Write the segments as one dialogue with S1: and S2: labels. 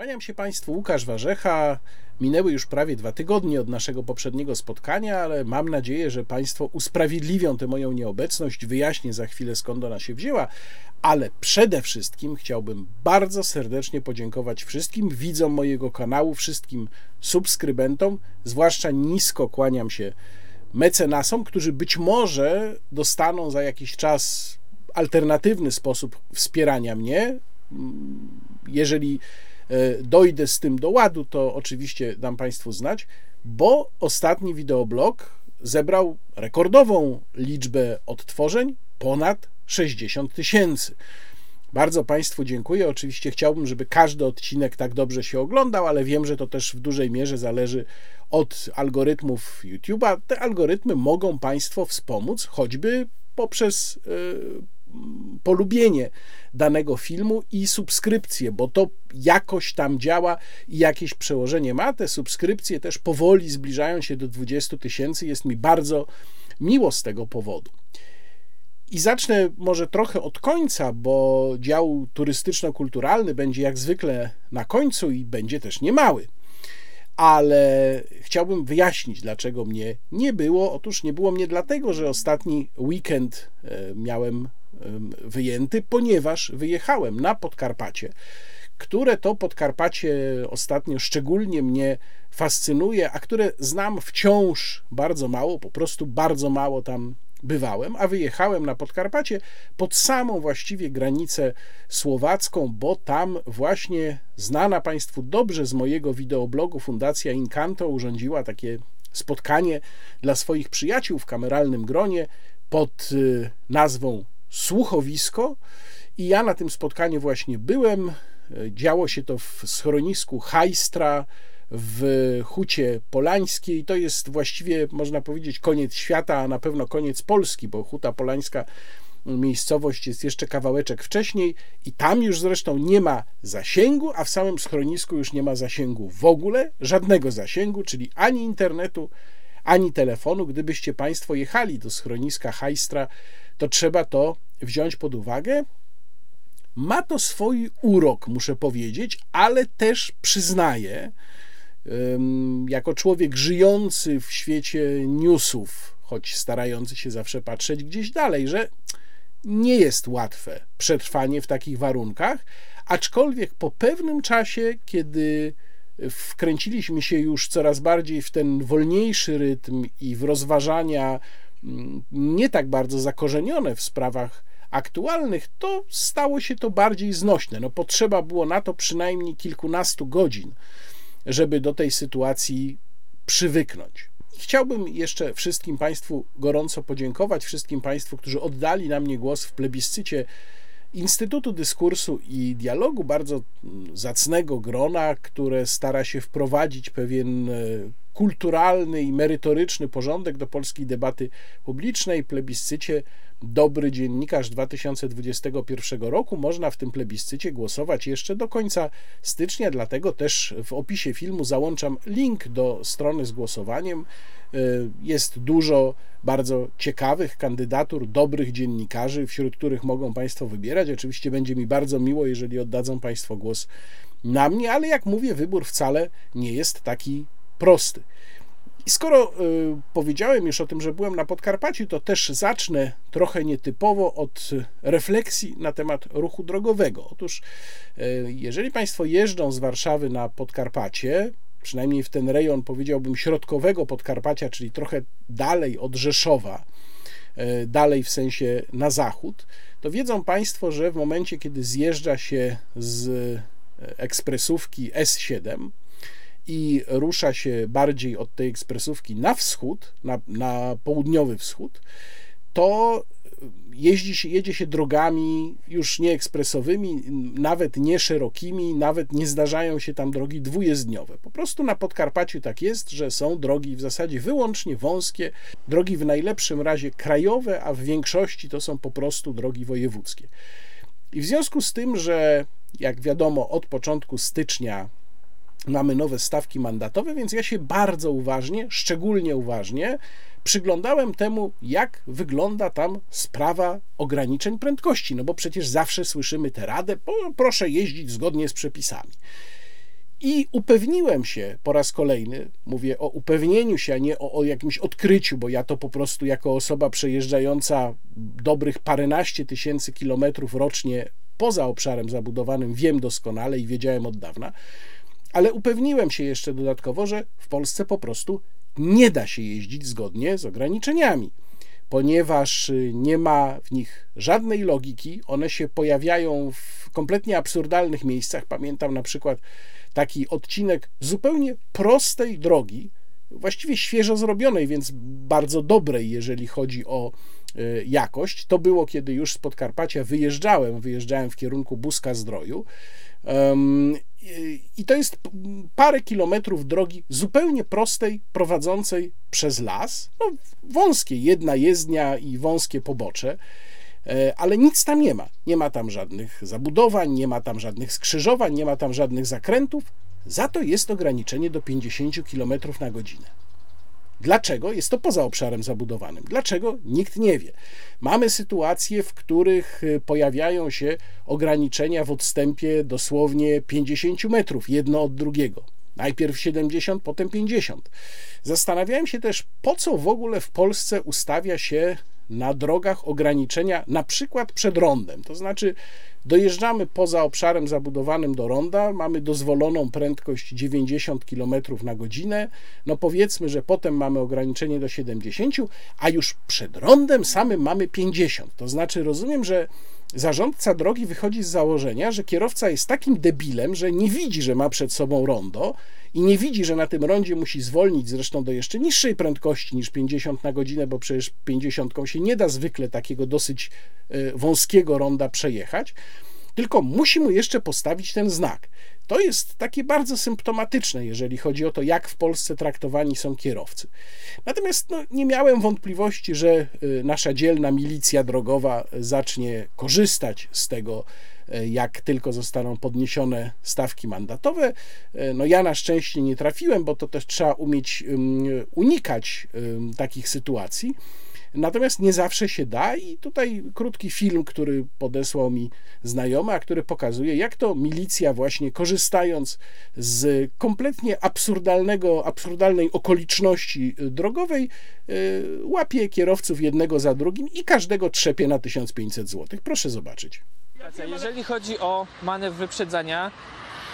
S1: Kłaniam się Państwu, Łukasz Warzecha. Minęły już prawie dwa tygodnie od naszego poprzedniego spotkania, ale mam nadzieję, że Państwo usprawiedliwią tę moją nieobecność. Wyjaśnię za chwilę skąd ona się wzięła, ale przede wszystkim chciałbym bardzo serdecznie podziękować wszystkim widzom mojego kanału, wszystkim subskrybentom, zwłaszcza nisko kłaniam się mecenasom, którzy być może dostaną za jakiś czas alternatywny sposób wspierania mnie. Jeżeli E, dojdę z tym do ładu, to oczywiście dam Państwu znać, bo ostatni wideoblog zebrał rekordową liczbę odtworzeń ponad 60 tysięcy. Bardzo Państwu dziękuję. Oczywiście chciałbym, żeby każdy odcinek tak dobrze się oglądał, ale wiem, że to też w dużej mierze zależy od algorytmów YouTube'a. Te algorytmy mogą Państwo wspomóc choćby poprzez yy, polubienie danego filmu i subskrypcję, bo to jakoś tam działa i jakieś przełożenie ma. Te subskrypcje też powoli zbliżają się do 20 tysięcy. Jest mi bardzo miło z tego powodu. I zacznę może trochę od końca, bo dział turystyczno-kulturalny będzie jak zwykle na końcu i będzie też niemały. Ale chciałbym wyjaśnić, dlaczego mnie nie było. Otóż nie było mnie dlatego, że ostatni weekend e, miałem wyjęty, ponieważ wyjechałem na Podkarpacie, które to Podkarpacie ostatnio szczególnie mnie fascynuje, a które znam wciąż bardzo mało, po prostu bardzo mało tam bywałem, a wyjechałem na Podkarpacie pod samą właściwie granicę słowacką, bo tam właśnie znana Państwu dobrze z mojego wideoblogu Fundacja Incanto urządziła takie spotkanie dla swoich przyjaciół w kameralnym gronie pod y, nazwą słuchowisko i ja na tym spotkaniu właśnie byłem. Działo się to w schronisku Hajstra w Hucie Polańskiej. To jest właściwie, można powiedzieć, koniec świata, a na pewno koniec Polski, bo Huta Polańska miejscowość jest jeszcze kawałeczek wcześniej i tam już zresztą nie ma zasięgu, a w samym schronisku już nie ma zasięgu w ogóle, żadnego zasięgu, czyli ani internetu, ani telefonu. Gdybyście Państwo jechali do schroniska Hajstra, to trzeba to wziąć pod uwagę. Ma to swój urok, muszę powiedzieć, ale też przyznaję, jako człowiek żyjący w świecie newsów, choć starający się zawsze patrzeć gdzieś dalej, że nie jest łatwe przetrwanie w takich warunkach, aczkolwiek po pewnym czasie, kiedy wkręciliśmy się już coraz bardziej w ten wolniejszy rytm i w rozważania nie tak bardzo zakorzenione w sprawach aktualnych, to stało się to bardziej znośne. No, potrzeba było na to przynajmniej kilkunastu godzin, żeby do tej sytuacji przywyknąć. Chciałbym jeszcze wszystkim Państwu gorąco podziękować, wszystkim Państwu, którzy oddali na mnie głos w plebiscycie Instytutu Dyskursu i Dialogu, bardzo zacnego grona, które stara się wprowadzić pewien e, kulturalny i merytoryczny porządek do polskiej debaty publicznej. Plebiscycie Dobry Dziennikarz 2021 roku można w tym plebiscycie głosować jeszcze do końca stycznia, dlatego też w opisie filmu załączam link do strony z głosowaniem. E, jest dużo bardzo ciekawych kandydatur, dobrych dziennikarzy, wśród których mogą Państwo wybierać. Oczywiście będzie mi bardzo miło, jeżeli oddadzą Państwo głos na mnie, ale jak mówię, wybór wcale nie jest taki prosty. I skoro y, powiedziałem już o tym, że byłem na Podkarpaciu, to też zacznę trochę nietypowo od refleksji na temat ruchu drogowego. Otóż, y, jeżeli Państwo jeżdżą z Warszawy na Podkarpacie, przynajmniej w ten rejon, powiedziałbym, środkowego Podkarpacia, czyli trochę dalej od Rzeszowa, y, dalej w sensie na zachód, to wiedzą Państwo, że w momencie, kiedy zjeżdża się z ekspresówki S7, i rusza się bardziej od tej ekspresówki na wschód, na, na południowy wschód, to jeździ się, jedzie się drogami już nie ekspresowymi, nawet nie szerokimi, nawet nie zdarzają się tam drogi dwujezdniowe. Po prostu na Podkarpaciu tak jest, że są drogi w zasadzie wyłącznie wąskie, drogi w najlepszym razie krajowe, a w większości to są po prostu drogi wojewódzkie. I w związku z tym, że jak wiadomo, od początku stycznia mamy nowe stawki mandatowe, więc ja się bardzo uważnie, szczególnie uważnie przyglądałem temu, jak wygląda tam sprawa ograniczeń prędkości, no bo przecież zawsze słyszymy tę radę, proszę jeździć zgodnie z przepisami. I upewniłem się po raz kolejny, mówię o upewnieniu się, a nie o, o, jakimś odkryciu, bo ja to po prostu jako osoba przejeżdżająca dobrych paręnaście tysięcy kilometrów rocznie poza obszarem zabudowanym wiem doskonale i wiedziałem od dawna, ale upewniłem się jeszcze dodatkowo, że w Polsce po prostu nie da się jeździć zgodnie z ograniczeniami ponieważ nie ma w nich żadnej logiki. One się pojawiają w kompletnie absurdalnych miejscach. Pamiętam na przykład taki odcinek zupełnie prostej drogi, właściwie świeżo zrobionej, więc bardzo dobrej, jeżeli chodzi o e, jakość. To było, kiedy już z Podkarpacia wyjeżdżałem, wyjeżdżałem w kierunku Buska Zdroju. I to jest parę kilometrów drogi zupełnie prostej, prowadzącej przez las, no, wąskie, jedna jezdnia i wąskie pobocze, e, ale nic tam nie ma. Nie ma tam żadnych zabudowań, nie ma tam żadnych skrzyżowań, nie ma tam żadnych zakrętów. Za to jest ograniczenie do 50 km na godzinę. Dlaczego? Jest to poza obszarem zabudowanym. Dlaczego? Nikt nie wie. Mamy sytuacje, w których y, pojawiają się ograniczenia w odstępie dosłownie 50 metrów, jedno od drugiego. Najpierw 70, potem 50. Zastanawiałem się też, po co w ogóle w Polsce ustawia się na drogach ograniczenia, na przykład przed rondem. To znaczy, dojeżdżamy poza obszarem zabudowanym do ronda, mamy dozwoloną prędkość 90 km na godzinę. No powiedzmy, że potem mamy ograniczenie do 70, a już przed rondem samym mamy 50. To znaczy, rozumiem, że zarządca drogi wychodzi z założenia, że kierowca jest takim debilem, że nie widzi, że ma przed sobą rondo i nie widzi, że na tym rondzie musi zwolnić zresztą do jeszcze niższej prędkości niż 50 na godzinę, bo przecież 50 się nie da zwykle takiego dosyć e, wąskiego ronda przejechać, tylko musi mu jeszcze postawić ten znak. To jest takie bardzo symptomatyczne, jeżeli chodzi o to, jak w Polsce traktowani są kierowcy. Natomiast no, nie miałem wątpliwości, że e, nasza dzielna milicja drogowa zacznie korzystać z tego E, jak tylko zostaną podniesione stawki mandatowe. No ja na szczęście nie trafiłem, bo to też trzeba umieć unikać takich sytuacji. Natomiast nie zawsze się da, i tutaj krótki film, który podesłał mi znajomy, a który pokazuje, jak to milicja, właśnie korzystając z kompletnie absurdalnego, absurdalnej okoliczności drogowej, e, łapie kierowców jednego za drugim i każdego trzepie na 1500 zł. Proszę zobaczyć.
S2: Jeżeli chodzi o manewr wyprzedzania,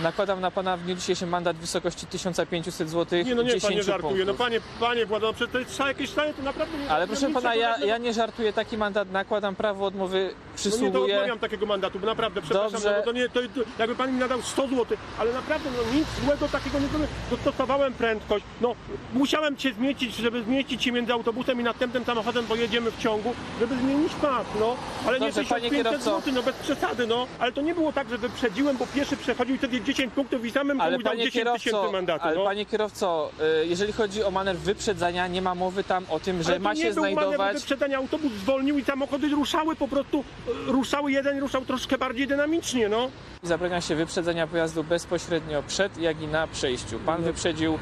S2: Nakładam na pana w dniu dzisiejszym mandat w wysokości 1500 zł.
S3: Nie, no nie,
S2: 10
S3: panie żartuje. No panie, panie przecież to jest trzeba jakieś stanie, to naprawdę nie
S2: Ale
S3: no
S2: proszę pana, ja, ja nie żartuję, taki mandat nakładam, prawo odmowy
S3: No nie, to
S2: przysługuje.
S3: odmawiam takiego mandatu, bo naprawdę, przepraszam,
S2: Dobrze.
S3: no, to nie, to, to, jakby pan mi nadał 100 zł, ale naprawdę, no nic złego takiego nie zrobiłem. Dostosowałem prędkość, no musiałem cię zmieścić, żeby zmieścić się między autobusem i następnym samochodem, bo jedziemy w ciągu, żeby zmienić pas, no. Ale
S2: Dobrze,
S3: nie
S2: panie
S3: 1500
S2: kierowco.
S3: zł, no bez przesady, no. Ale to nie było tak, że wyprzedziłem, bo pieszy przechodził i wtedy 10 punktów i samym
S2: Ale
S3: komuś dał
S2: panie
S3: 10
S2: kierowco,
S3: tysięcy mandatu,
S2: ale
S3: no.
S2: panie kierowco, y, jeżeli chodzi o manewr wyprzedzania, nie ma mowy tam o tym, że
S3: Ale
S2: ma się
S3: był manewr
S2: znajdować.
S3: wyprzedzania, autobus zwolnił i samochody ruszały po prostu, e, ruszały jeden, ruszał troszkę bardziej dynamicznie, no.
S2: Zabrania się wyprzedzenia pojazdu bezpośrednio przed, jak i na przejściu. Pan wyprzedził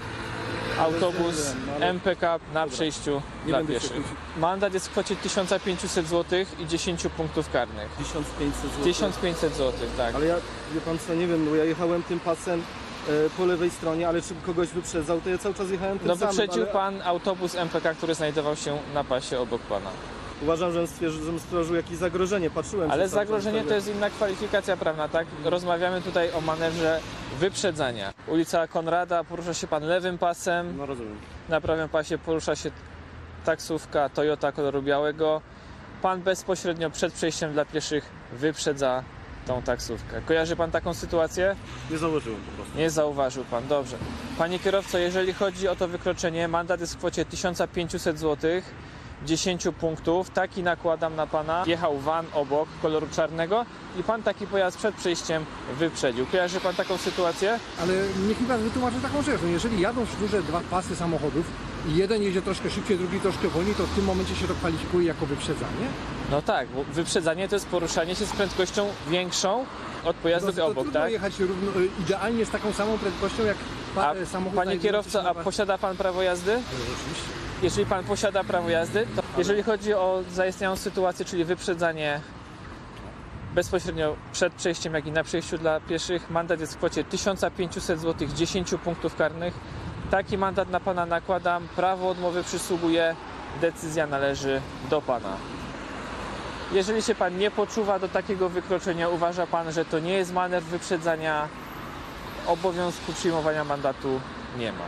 S2: autobus MPK na przejściu dla pieszych. Mandat jest w kwocie 1500 zł i 10 punktów karnych.
S4: 1500 zł.
S2: 1500 zł, tak.
S4: Ale ja, wie pan co, nie wiem, bo ja jechałem tym pasem e, po lewej stronie, ale czy kogoś wyprzedzał, to ja cały czas jechałem tym
S2: No
S4: samym,
S2: wyprzedził
S4: ale
S2: pan autobus MPK, który znajdował się na pasie obok pana.
S4: Uważam, że stwierdził, że stworzył jakieś zagrożenie, patrzyłem
S2: Ale zagrożenie to jest inna kwalifikacja prawna, tak? Rozmawiamy tutaj o manewrze wyprzedzania. Ulica Konrada, porusza się pan lewym pasem,
S4: No rozumiem.
S2: na prawym pasie porusza się taksówka Toyota koloru białego. Pan bezpośrednio przed przejściem dla pieszych wyprzedza tą taksówkę. Kojarzy pan taką sytuację?
S4: Nie założyłem po prostu.
S2: Nie zauważył pan, dobrze. Panie kierowco, jeżeli chodzi o to wykroczenie, mandat jest w kwocie 1500 zł, 10 punktów. Taki nakładam na pana. Jechał van obok koloru czarnego i pan taki pojazd przed przejściem wyprzedził. Kojarzy pan taką sytuację?
S5: Ale niech mi pan wytłumaczy taką rzecz. No jeżeli jadą duże dwa pasy samochodów i jeden jedzie troszkę szybciej, drugi troszkę wolniej, to w tym momencie się to kwalifikuje jako wyprzedzanie?
S2: No tak, bo wyprzedzanie to jest poruszanie się z prędkością większą od pojazdów
S5: No,
S2: obok,
S5: trudno
S2: tak?
S5: jechać równo, y, idealnie z taką samą prędkością jak pa,
S2: A
S5: y, samochód
S2: panie kierowco, a posiada pan prawo jazdy?
S5: Ale Rzeczywiście.
S2: Jeżeli pan posiada prawo jazdy, to jeżeli chodzi o zaistniałą sytuację, czyli wyprzedzanie bezpośrednio przed przejściem, jak i na przejściu dla pieszych. Mandat jest w kwocie 1500 zł, 10 punktów karnych. Taki mandat na pana nakładam. Prawo odmowy przysługuje. Decyzja należy do pana. Jeżeli się pan nie poczuwa do takiego wykroczenia, uważa pan, że to nie jest manewr wyprzedzania, obowiązku przyjmowania mandatu nie ma.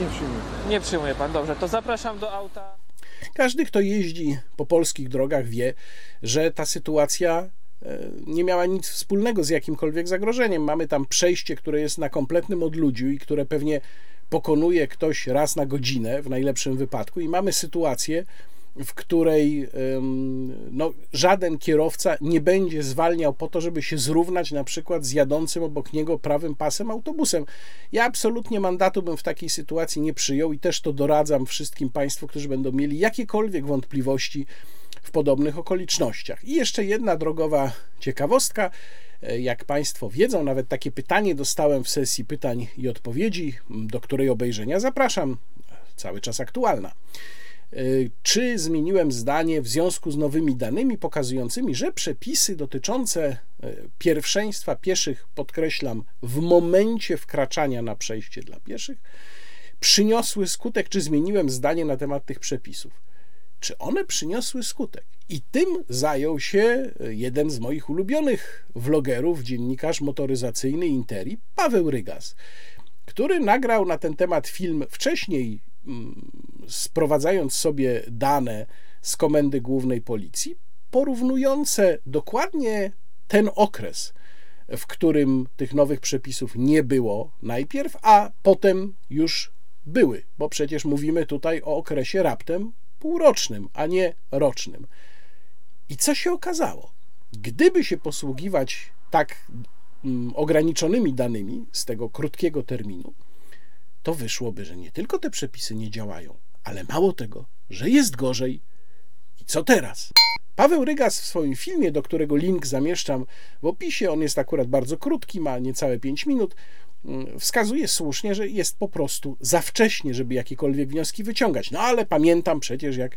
S5: Nie przyjmuję.
S2: Nie przyjmuje pan, dobrze. To zapraszam do auta.
S1: Każdy, kto jeździ po polskich drogach, wie, że ta sytuacja e, nie miała nic wspólnego z jakimkolwiek zagrożeniem. Mamy tam przejście, które jest na kompletnym odludziu i które pewnie pokonuje ktoś raz na godzinę w najlepszym wypadku, i mamy sytuację, w której no, żaden kierowca nie będzie zwalniał po to, żeby się zrównać na przykład z jadącym obok niego prawym pasem autobusem. Ja absolutnie mandatu bym w takiej sytuacji nie przyjął i też to doradzam wszystkim Państwu, którzy będą mieli jakiekolwiek wątpliwości w podobnych okolicznościach. I jeszcze jedna drogowa ciekawostka. Jak Państwo wiedzą, nawet takie pytanie dostałem w sesji pytań i odpowiedzi, do której obejrzenia zapraszam. Cały czas aktualna. Czy zmieniłem zdanie w związku z nowymi danymi pokazującymi, że przepisy dotyczące e, pierwszeństwa pieszych, podkreślam, w momencie wkraczania na przejście dla pieszych, przyniosły skutek, czy zmieniłem zdanie na temat tych przepisów? Czy one przyniosły skutek? I tym zajął się jeden z moich ulubionych vlogerów, dziennikarz motoryzacyjny Interi, Paweł Rygas, który nagrał na ten temat film wcześniej sprowadzając sobie dane z komendy głównej policji, porównujące dokładnie ten okres, w którym tych nowych przepisów nie było najpierw, a potem już były, bo przecież mówimy tutaj o okresie raptem półrocznym, a nie rocznym. I co się okazało? Gdyby się posługiwać tak mm, ograniczonymi danymi z tego krótkiego terminu, to wyszłoby, że nie tylko te przepisy nie działają, ale mało tego, że jest gorzej. I co teraz? Paweł Rygas w swoim filmie, do którego link zamieszczam w opisie, on jest akurat bardzo krótki, ma niecałe 5 minut, mm, wskazuje słusznie, że jest po prostu za wcześnie, żeby jakiekolwiek wnioski wyciągać. No ale pamiętam przecież, jak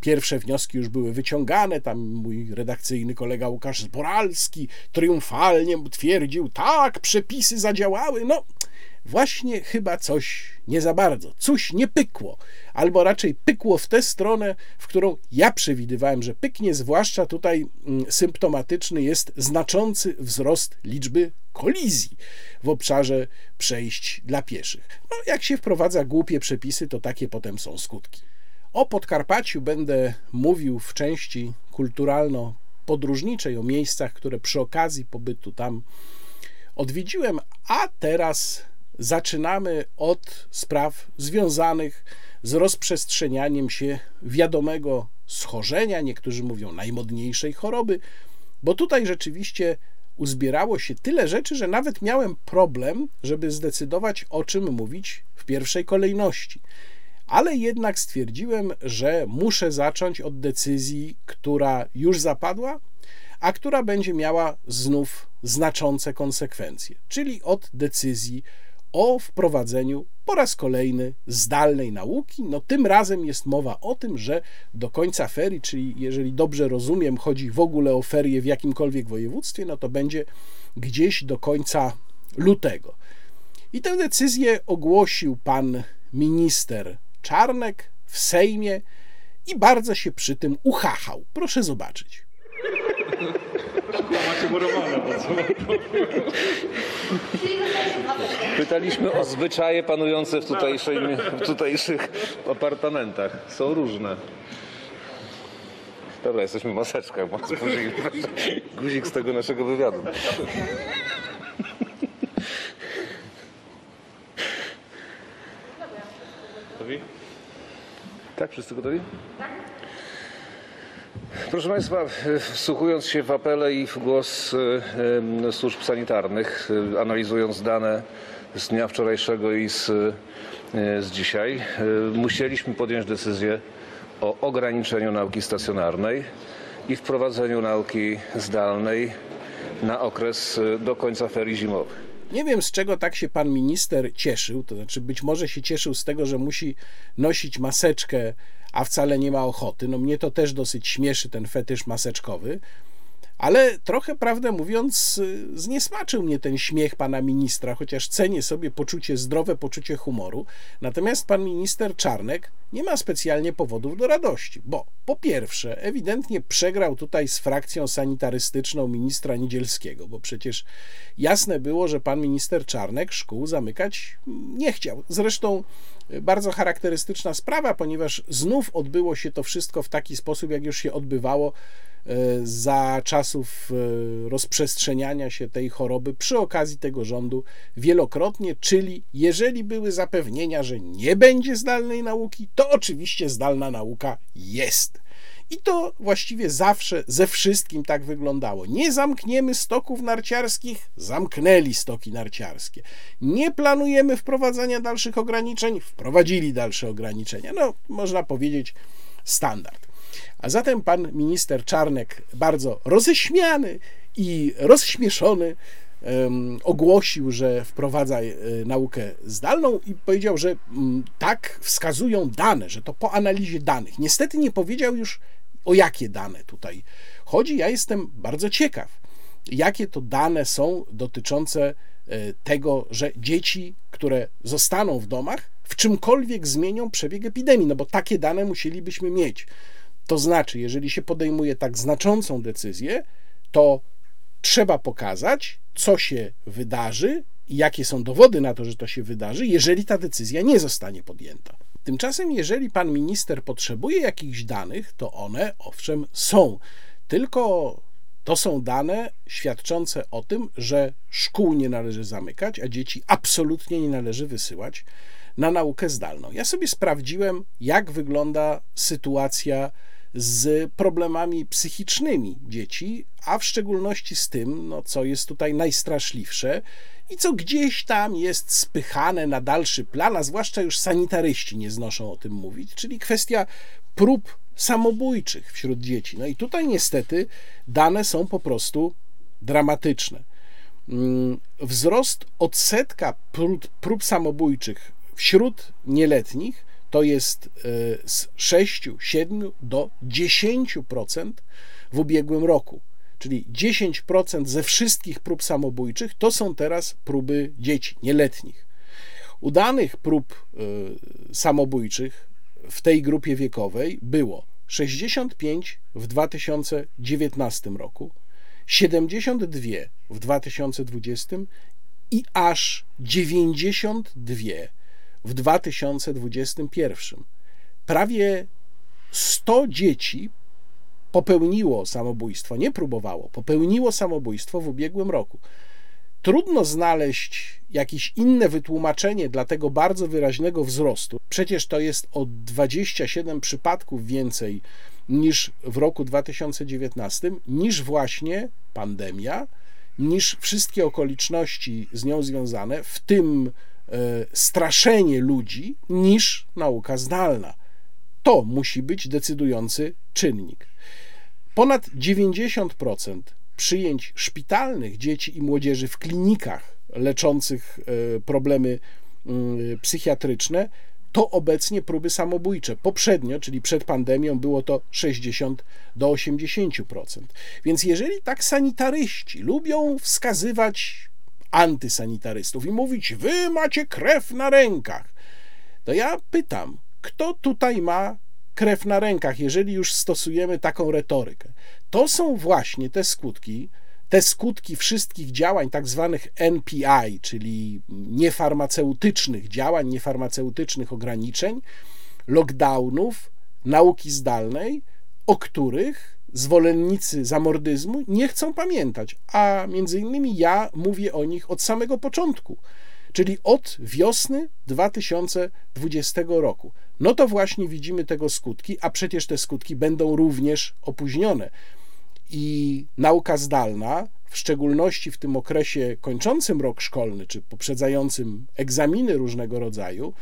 S1: pierwsze wnioski już były wyciągane, tam mój redakcyjny kolega Łukasz Zboralski triumfalnie twierdził, tak, przepisy zadziałały. No, właśnie chyba coś nie za bardzo, coś nie pykło, albo raczej pykło w tę stronę, w którą ja przewidywałem, że pyknie, zwłaszcza tutaj mm, symptomatyczny jest znaczący wzrost liczby kolizji w obszarze przejść dla pieszych. No, jak się wprowadza głupie przepisy, to takie potem są skutki. O Podkarpaciu będę mówił w części kulturalno-podróżniczej, o miejscach, które przy okazji pobytu tam odwiedziłem, a teraz zaczynamy od spraw związanych z rozprzestrzenianiem się wiadomego schorzenia, niektórzy mówią najmodniejszej choroby, bo tutaj rzeczywiście uzbierało się tyle rzeczy, że nawet miałem problem, żeby zdecydować, o czym mówić w pierwszej kolejności. Ale jednak stwierdziłem, że muszę zacząć od decyzji, która już zapadła, a która będzie miała znów znaczące konsekwencje, czyli od decyzji o wprowadzeniu po raz kolejny zdalnej nauki. No tym razem jest mowa o tym, że do końca ferii, czyli jeżeli dobrze rozumiem, chodzi w ogóle o ferie w jakimkolwiek województwie, no to będzie gdzieś do końca lutego. I tę decyzję ogłosił pan minister Czarnek w Sejmie i bardzo się przy tym uchachał. Proszę zobaczyć.
S3: Macie murowane, bo co?
S6: Pytaliśmy o zwyczaje panujące w, tutejszej, w tutejszych apartamentach. Są różne. Dobra, jesteśmy w maseczkach. Guzik, guzik z tego naszego wywiadu.
S3: Gotowi?
S6: Tak, wszyscy gotowi? Proszę Państwa, wsłuchując się w apele i w głos e, e, służb sanitarnych, e, analizując dane z dnia wczorajszego i z, z dzisiaj, musieliśmy podjąć decyzję o ograniczeniu nauki stacjonarnej i wprowadzeniu nauki zdalnej na okres do końca ferii zimowych.
S1: Nie wiem, z czego tak się pan minister cieszył, to znaczy być może się cieszył z tego, że musi nosić maseczkę, a wcale nie ma ochoty. No mnie to też dosyć śmieszy ten fetysz maseczkowy. Ale trochę, prawdę mówiąc, y, zniesmaczył mnie ten śmiech pana ministra, chociaż cenię sobie poczucie, zdrowe poczucie humoru. Natomiast pan minister Czarnek nie ma specjalnie powodów do radości, bo po pierwsze, ewidentnie przegrał tutaj z frakcją sanitarystyczną ministra Niedzielskiego, bo przecież jasne było, że pan minister Czarnek szkół zamykać nie chciał. Zresztą bardzo charakterystyczna sprawa, ponieważ znów odbyło się to wszystko w taki sposób, jak już się odbywało E, za czasów e, rozprzestrzeniania się tej choroby przy okazji tego rządu wielokrotnie, czyli jeżeli były zapewnienia, że nie będzie zdalnej nauki, to oczywiście zdalna nauka jest. I to właściwie zawsze ze wszystkim tak wyglądało. Nie zamkniemy stoków narciarskich, zamknęli stoki narciarskie. Nie planujemy wprowadzania dalszych ograniczeń, wprowadzili dalsze ograniczenia. No, można powiedzieć, standard. A zatem pan minister Czarnek, bardzo roześmiany i rozśmieszony, ogłosił, że wprowadza e, naukę zdalną i powiedział, że mm, tak wskazują dane, że to po analizie danych. Niestety nie powiedział już o jakie dane tutaj chodzi. Ja jestem bardzo ciekaw, jakie to dane są dotyczące e, tego, że dzieci, które zostaną w domach, w czymkolwiek zmienią przebieg epidemii, no bo takie dane musielibyśmy mieć. To znaczy, jeżeli się podejmuje tak znaczącą decyzję, to trzeba pokazać, co się wydarzy i jakie są dowody na to, że to się wydarzy, jeżeli ta decyzja nie zostanie podjęta. Tymczasem, jeżeli pan minister potrzebuje jakichś danych, to one owszem są. Tylko to są dane świadczące o tym, że szkół nie należy zamykać, a dzieci absolutnie nie należy wysyłać na naukę zdalną. Ja sobie sprawdziłem, jak wygląda sytuacja z problemami psychicznymi dzieci, a w szczególności z tym, no, co jest tutaj najstraszliwsze i co gdzieś tam jest spychane na dalszy plan, a zwłaszcza już sanitaryści nie znoszą o tym mówić, czyli kwestia prób samobójczych wśród dzieci. No i tutaj niestety dane są po prostu dramatyczne. Mm, wzrost odsetka prób, prób samobójczych wśród nieletnich to jest e, z 6, 7 do 10% w ubiegłym roku. Czyli 10% ze wszystkich prób samobójczych to są teraz próby dzieci, nieletnich. Udanych prób e, samobójczych w tej grupie wiekowej było 65 w 2019 roku, 72 w 2020 i aż 92 w 2021. Prawie 100 dzieci popełniło samobójstwo, nie próbowało, popełniło samobójstwo w ubiegłym roku. Trudno znaleźć jakieś inne wytłumaczenie dla tego bardzo wyraźnego wzrostu. Przecież to jest o 27 przypadków więcej niż w roku 2019, niż właśnie pandemia, niż wszystkie okoliczności z nią związane, w tym straszenie ludzi niż nauka zdalna. To musi być decydujący czynnik. Ponad 90% przyjęć szpitalnych dzieci i młodzieży w klinikach leczących e, problemy mm, psychiatryczne to obecnie próby samobójcze. Poprzednio, czyli przed pandemią, było to 60 do 80%. Więc jeżeli tak sanitaryści lubią wskazywać antysanitarystów i mówić: Wy macie krew na rękach. To ja pytam, kto tutaj ma krew na rękach, jeżeli już stosujemy taką retorykę? To są właśnie te skutki, te skutki wszystkich działań, tak zwanych NPI, czyli niefarmaceutycznych działań, niefarmaceutycznych ograniczeń, lockdownów, nauki zdalnej, o których zwolennicy zamordyzmu nie chcą pamiętać, a między innymi ja mówię o nich od samego początku, czyli od wiosny 2020 roku. No to właśnie widzimy tego skutki, a przecież te skutki będą również opóźnione. I nauka zdalna, w szczególności w tym okresie kończącym rok szkolny, czy poprzedzającym egzaminy różnego rodzaju,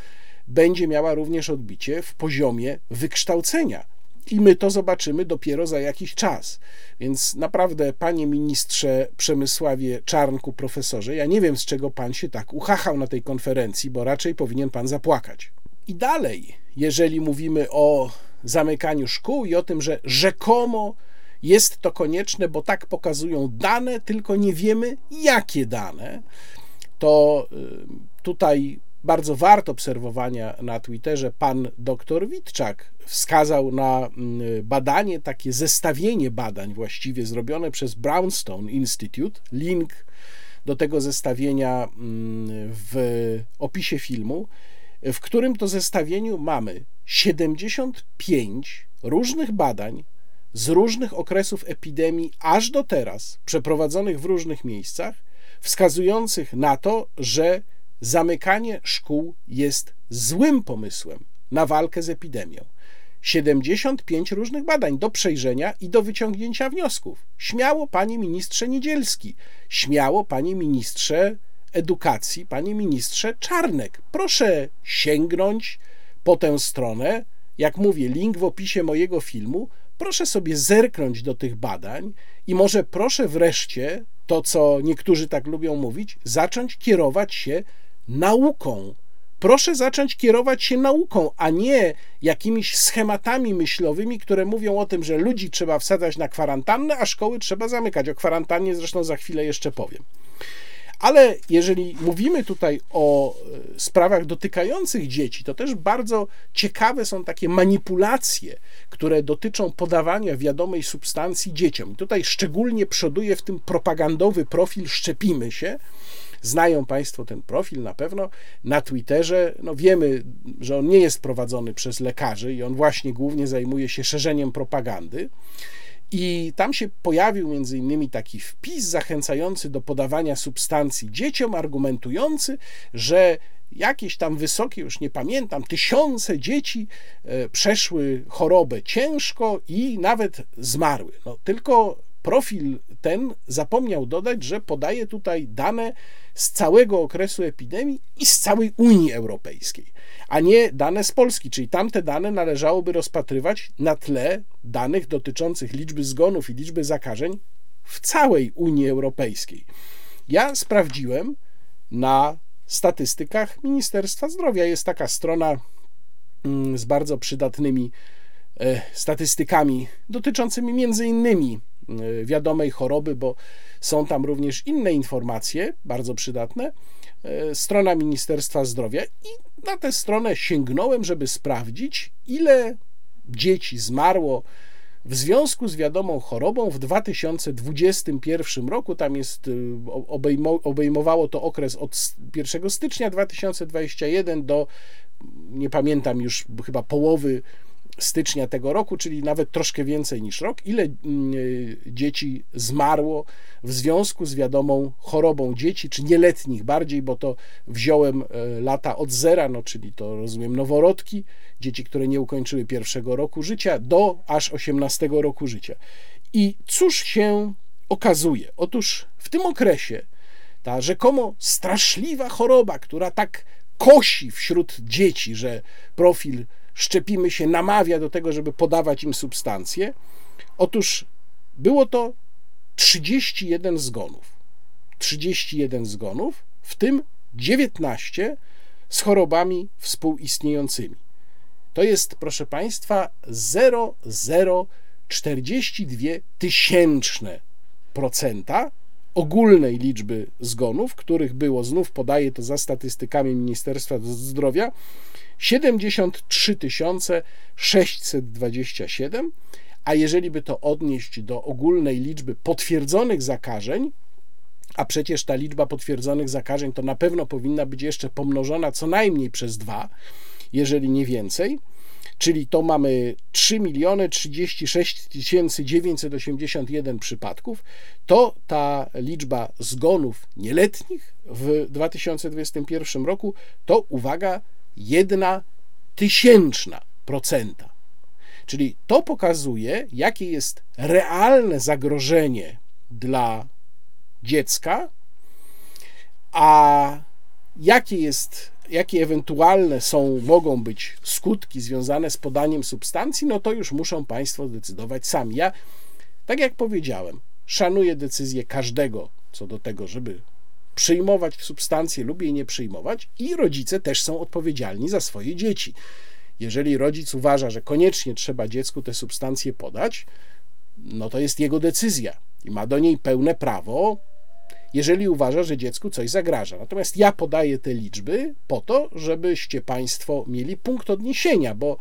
S1: będzie miała również odbicie w poziomie wykształcenia i my to zobaczymy dopiero za jakiś czas. Więc naprawdę, panie ministrze Przemysławie Czarnku, profesorze, ja nie wiem, z czego pan się tak uchachał na tej konferencji, bo raczej powinien pan zapłakać. I dalej, jeżeli mówimy o zamykaniu szkół i o tym, że rzekomo jest to konieczne, bo tak pokazują dane, tylko nie wiemy jakie dane. To y, tutaj bardzo wart obserwowania na Twitterze pan dr Witczak wskazał na mm, badanie, takie zestawienie badań właściwie zrobione przez Brownstone Institute. Link do tego zestawienia mm, w opisie filmu, w którym to zestawieniu mamy 75 różnych badań z różnych okresów epidemii aż do teraz, przeprowadzonych w różnych miejscach, wskazujących na to, że zamykanie szkół jest złym pomysłem na walkę z epidemią. 75 różnych badań do przejrzenia i do wyciągnięcia wniosków. Śmiało, panie ministrze Niedzielski, śmiało, panie ministrze edukacji, panie ministrze Czarnek. Proszę sięgnąć po tę stronę. Jak mówię, link w opisie mojego filmu. Proszę sobie zerknąć do tych badań i może proszę wreszcie, to co niektórzy tak lubią mówić, zacząć kierować się nauką. Proszę zacząć kierować się nauką, a nie jakimiś schematami myślowymi, które mówią o tym, że ludzi trzeba wsadzać na kwarantannę, a szkoły trzeba zamykać. O kwarantannie zresztą za chwilę jeszcze powiem. Ale jeżeli mówimy tutaj o e, sprawach dotykających dzieci, to też bardzo ciekawe są takie manipulacje, które dotyczą podawania wiadomej substancji dzieciom. I tutaj szczególnie przoduje w tym propagandowy profil Szczepimy się. Znają Państwo ten profil na pewno na Twitterze. No wiemy, że on nie jest prowadzony przez lekarzy i on właśnie głównie zajmuje się szerzeniem propagandy. I tam się pojawił między innymi taki wpis zachęcający do podawania substancji dzieciom, argumentujący, że jakieś tam wysokie, już nie pamiętam, tysiące dzieci e, przeszły chorobę ciężko i nawet zmarły. No, tylko profil ten zapomniał dodać, że podaje tutaj dane z całego okresu epidemii i z całej Unii Europejskiej a nie dane z Polski, czyli tamte dane należałoby rozpatrywać na tle danych dotyczących liczby zgonów i liczby zakażeń w całej Unii Europejskiej. Ja sprawdziłem na statystykach Ministerstwa Zdrowia. Jest taka strona mm, z bardzo przydatnymi e, statystykami dotyczącymi między innymi wiadomej choroby, bo są tam również inne informacje bardzo przydatne. E, strona Ministerstwa Zdrowia i na tę stronę sięgnąłem, żeby sprawdzić, ile dzieci zmarło w związku z wiadomą chorobą w 2021 roku. Tam jest, y, obejmowało to okres od 1 stycznia 2021 do, nie pamiętam już, chyba połowy stycznia tego roku, czyli nawet troszkę więcej niż rok, ile mm, y, dzieci zmarło w związku z wiadomą chorobą dzieci, czy nieletnich bardziej, bo to wziąłem e, lata od zera, no czyli to rozumiem noworodki, dzieci, które nie ukończyły pierwszego roku życia, do aż 18 roku życia. I cóż się okazuje? Otóż w tym okresie ta rzekomo straszliwa choroba, która tak kosi wśród dzieci, że profil szczepimy się namawia do tego, żeby podawać im substancje. Otóż było to 31 zgonów. 31 zgonów, w tym 19 z chorobami współistniejącymi. To jest, proszę Państwa, 0,042 tysięczne procenta ogólnej liczby zgonów, których było, znów podaję to za statystykami Ministerstwa Zdrowia, 73 627, a jeżeli by to odnieść do ogólnej liczby potwierdzonych zakażeń, a przecież ta liczba potwierdzonych zakażeń to na pewno powinna być jeszcze pomnożona co najmniej przez dwa, jeżeli nie więcej, czyli to mamy 3 miliony 36 981 przypadków, to ta liczba zgonów nieletnich w 2021 roku to uwaga jedna tysięczna procenta. Czyli to pokazuje, jakie jest realne zagrożenie dla dziecka, a jakie jest, jakie ewentualne są, mogą być skutki związane z podaniem substancji, no to już muszą Państwo decydować sami. Ja, tak jak powiedziałem, szanuję decyzję każdego co do tego, żeby przyjmować substancje lub jej nie przyjmować, i rodzice też są odpowiedzialni za swoje dzieci. Jeżeli rodzic uważa, że koniecznie trzeba dziecku te substancje podać, no to jest jego decyzja i ma do niej pełne prawo, jeżeli uważa, że dziecku coś zagraża. Natomiast ja podaję te liczby po to, żebyście Państwo mieli punkt odniesienia, bo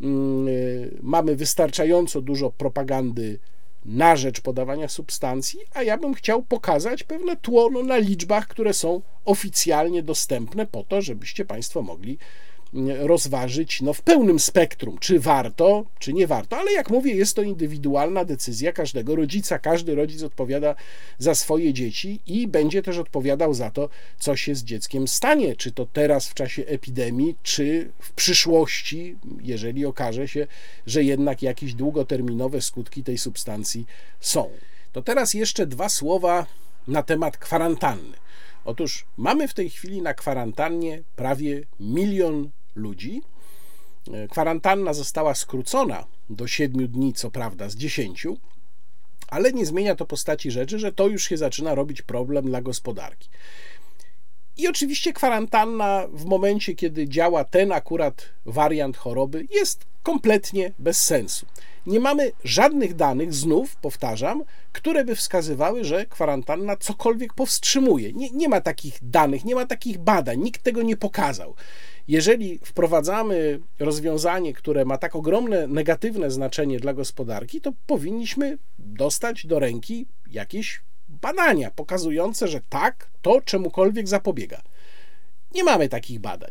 S1: mm, mamy wystarczająco dużo propagandy na rzecz podawania substancji, a ja bym chciał pokazać pewne tło no, na liczbach, które są oficjalnie dostępne, po to, żebyście Państwo mogli rozważyć no, w pełnym spektrum, czy warto, czy nie warto. Ale jak mówię, jest to indywidualna decyzja każdego rodzica. Każdy rodzic odpowiada za swoje dzieci i będzie też odpowiadał za to, co się z dzieckiem stanie, czy to teraz w czasie epidemii, czy w przyszłości, jeżeli okaże się, że jednak jakieś długoterminowe skutki tej substancji są. To teraz jeszcze dwa słowa na temat kwarantanny. Otóż mamy w tej chwili na kwarantannie prawie milion ludzi. E, kwarantanna została skrócona do 7 dni, co prawda, z 10, ale nie zmienia to postaci rzeczy, że to już się zaczyna robić problem dla gospodarki. I oczywiście kwarantanna w momencie, kiedy działa ten akurat wariant choroby, jest kompletnie bez sensu. Nie mamy żadnych danych, znów powtarzam, które by wskazywały, że kwarantanna cokolwiek powstrzymuje. Nie, nie ma takich danych, nie ma takich badań, nikt tego nie pokazał. Jeżeli wprowadzamy rozwiązanie, które ma tak ogromne negatywne znaczenie dla gospodarki, to powinniśmy dostać do ręki jakieś badania pokazujące, że tak, to czemukolwiek zapobiega. Nie mamy takich badań.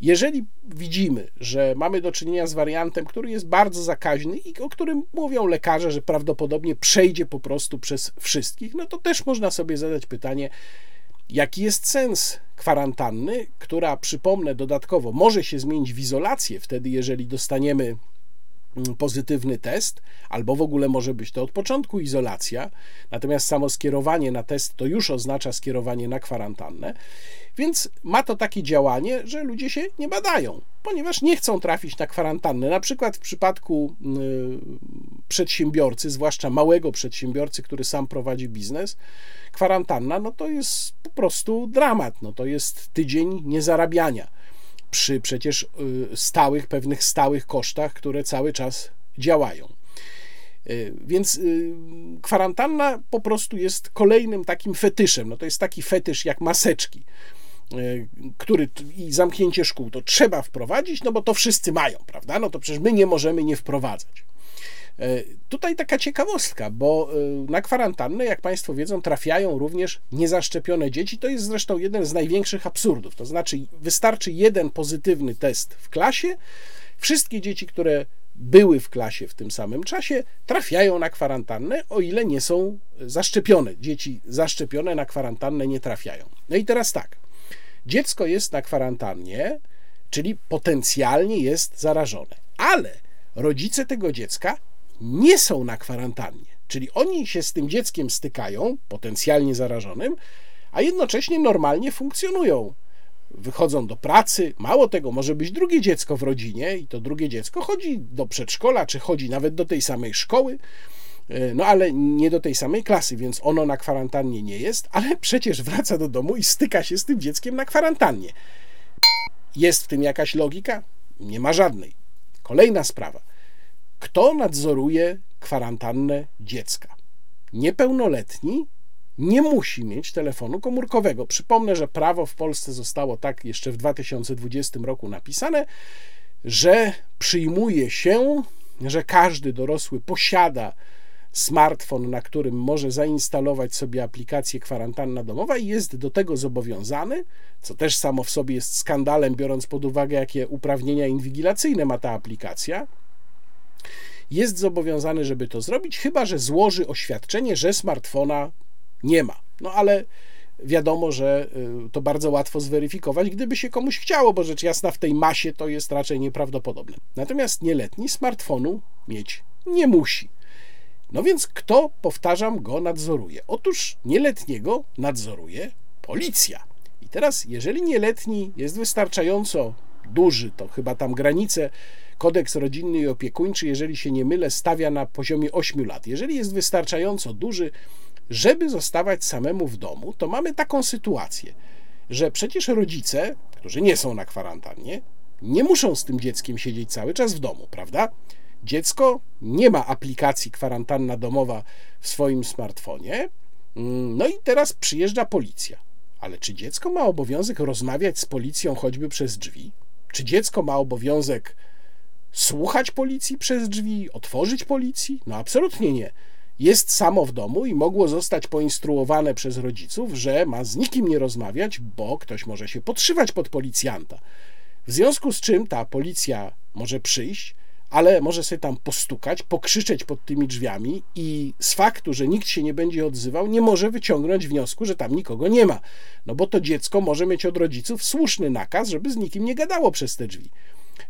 S1: Jeżeli widzimy, że mamy do czynienia z wariantem, który jest bardzo zakaźny i o którym mówią lekarze, że prawdopodobnie przejdzie po prostu przez wszystkich, no to też można sobie zadać pytanie, jaki jest sens kwarantanny, która, przypomnę dodatkowo, może się zmienić w izolację, wtedy jeżeli dostaniemy pozytywny test, albo w ogóle może być to od początku izolacja, natomiast samo skierowanie na test to już oznacza skierowanie na kwarantannę, więc ma to takie działanie, że ludzie się nie badają, ponieważ nie chcą trafić na kwarantannę. Na przykład w przypadku y, przedsiębiorcy, zwłaszcza małego przedsiębiorcy, który sam prowadzi biznes, kwarantanna no to jest po prostu dramat, no to jest tydzień niezarabiania przy przecież y, stałych, pewnych stałych kosztach, które cały czas działają. Y, więc kwarantanna po prostu jest kolejnym takim fetyszem. No to jest taki fetysz jak maseczki. Który i zamknięcie szkół to trzeba wprowadzić, no bo to wszyscy mają, prawda? No to przecież my nie możemy nie wprowadzać. E, tutaj taka ciekawostka, bo e, na kwarantannę, jak Państwo wiedzą, trafiają również niezaszczepione dzieci. To jest zresztą jeden z największych absurdów. To znaczy, wystarczy jeden pozytywny test w klasie. Wszystkie dzieci, które były w klasie w tym samym czasie, trafiają na kwarantannę, o ile nie są zaszczepione. Dzieci zaszczepione na kwarantannę nie trafiają. No i teraz tak. Dziecko jest na kwarantannie, czyli potencjalnie jest zarażone, ale rodzice tego dziecka nie są na kwarantannie, czyli oni się z tym dzieckiem stykają, potencjalnie zarażonym, a jednocześnie normalnie funkcjonują. Wychodzą do pracy, mało tego, może być drugie dziecko w rodzinie, i to drugie dziecko chodzi do przedszkola, czy chodzi nawet do tej samej szkoły E, no ale nie do tej samej klasy, więc ono na kwarantannie nie jest, ale przecież wraca do domu i styka się z tym dzieckiem na kwarantannie. Jest w tym jakaś logika? Nie ma żadnej. Kolejna sprawa. Kto nadzoruje kwarantannę dziecka? Niepełnoletni nie musi mieć telefonu komórkowego. Przypomnę, że prawo w Polsce zostało tak jeszcze w 2020 roku napisane, że przyjmuje się, że każdy dorosły posiada smartfon, na którym może zainstalować sobie aplikację kwarantanna domowa i jest do tego zobowiązany, co też samo w sobie jest skandalem, biorąc pod uwagę, jakie uprawnienia inwigilacyjne ma ta aplikacja. Jest zobowiązany, żeby to zrobić, chyba że złoży oświadczenie, że smartfona nie ma. No ale wiadomo, że y, to bardzo łatwo zweryfikować, gdyby się komuś chciało, bo rzecz jasna w tej masie to jest raczej nieprawdopodobne. Natomiast nieletni smartfonu mieć nie musi. No więc kto, powtarzam, go nadzoruje? Otóż nieletniego nadzoruje policja. I teraz, jeżeli nieletni jest wystarczająco duży, to chyba tam granice kodeks rodzinny i opiekuńczy, jeżeli się nie mylę, stawia na poziomie 8 lat. Jeżeli jest wystarczająco duży, żeby zostawać samemu w domu, to mamy taką sytuację, że przecież rodzice, którzy nie są na kwarantannie, nie muszą z tym dzieckiem siedzieć cały czas w domu, prawda? Dziecko nie ma aplikacji kwarantanna domowa w swoim smartfonie. Mm, No i teraz przyjeżdża policja. Ale czy dziecko ma obowiązek rozmawiać z policją choćby przez drzwi? Czy dziecko ma obowiązek słuchać policji przez drzwi, otworzyć policji? No absolutnie nie. Jest samo w domu i mogło zostać poinstruowane przez rodziców, że ma z nikim nie rozmawiać, bo ktoś może się podszywać pod policjanta. W związku z czym ta policja może przyjść, ale może sobie tam postukać, pokrzyczeć pod tymi drzwiami i z faktu, że nikt się nie będzie odzywał, nie może wyciągnąć wniosku, że tam nikogo nie ma. No bo to dziecko może mieć od rodziców słuszny nakaz, żeby z nikim nie gadało przez te drzwi.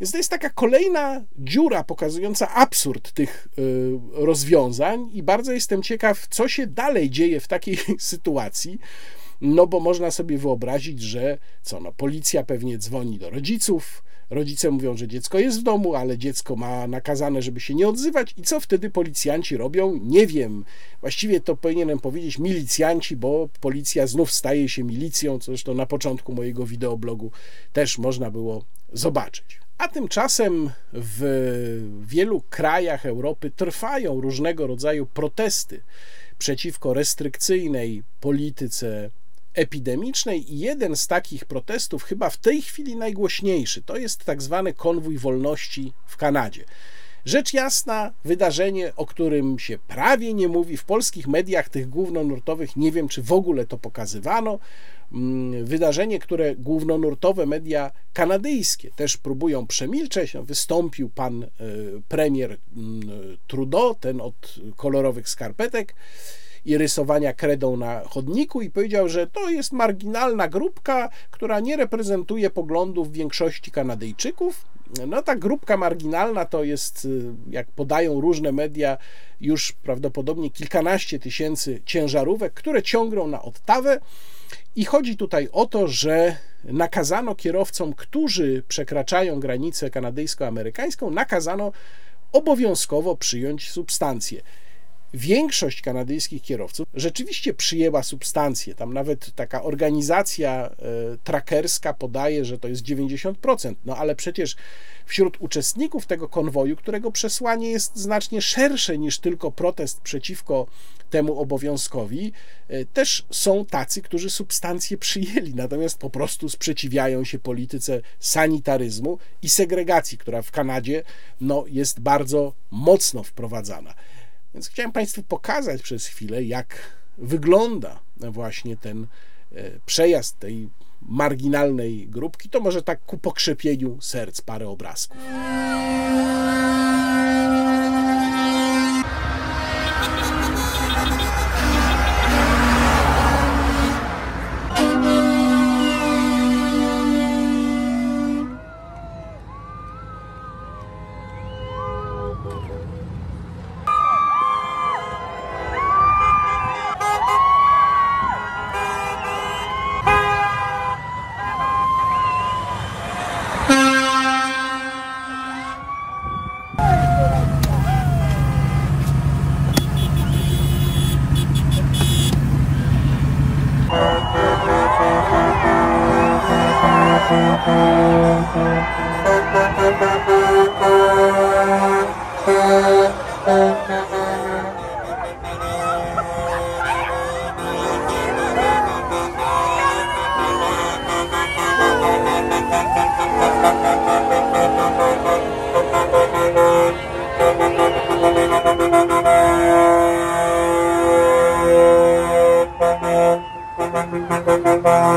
S1: Więc to jest taka kolejna dziura pokazująca absurd tych y, rozwiązań, i bardzo jestem ciekaw, co się dalej dzieje w takiej sytuacji. No bo można sobie wyobrazić, że co no, policja pewnie dzwoni do rodziców, rodzice mówią, że dziecko jest w domu, ale dziecko ma nakazane, żeby się nie odzywać i co wtedy policjanci robią? Nie wiem. Właściwie to powinienem powiedzieć milicjanci, bo policja znów staje się milicją, co zresztą na początku mojego wideoblogu też można było zobaczyć. A tymczasem w wielu krajach Europy trwają różnego rodzaju protesty przeciwko restrykcyjnej polityce epidemicznej i jeden z takich protestów, chyba w tej chwili najgłośniejszy, to jest tak zwany konwój wolności w Kanadzie. Rzecz jasna, wydarzenie, o którym się prawie nie mówi w polskich mediach, tych głównonurtowych, nie wiem czy w ogóle to pokazywano. Mm, Wydarzenie, które głównonurtowe media kanadyjskie też próbują przemilczeć. No, Wystąpił pan e, premier mm, Trudeau, ten od kolorowych skarpetek i rysowania kredą na chodniku i powiedział, że to jest marginalna grupka, która nie reprezentuje poglądów większości Kanadyjczyków. No ta grupka marginalna to jest, y, jak podają różne media, już prawdopodobnie kilkanaście tysięcy ciężarówek, które ciągną na Ottawę. I chodzi tutaj o to, że nakazano kierowcom, którzy przekraczają granicę kanadyjsko-amerykańską, nakazano obowiązkowo przyjąć substancje większość kanadyjskich kierowców rzeczywiście przyjęła substancje. Tam nawet taka organizacja e, trackerska podaje, że to jest 90%. No ale przecież wśród uczestników tego konwoju, którego przesłanie jest znacznie szersze niż tylko protest przeciwko temu obowiązkowi, e, też są tacy, którzy substancje przyjęli, natomiast po prostu sprzeciwiają się polityce sanitaryzmu i segregacji, która w Kanadzie no, jest bardzo mocno wprowadzana. Więc chciałem Państwu pokazać przez chwilę, jak wygląda właśnie ten e, przejazd tej marginalnej grupki. To może tak ku pokrzepieniu serc parę obrazków.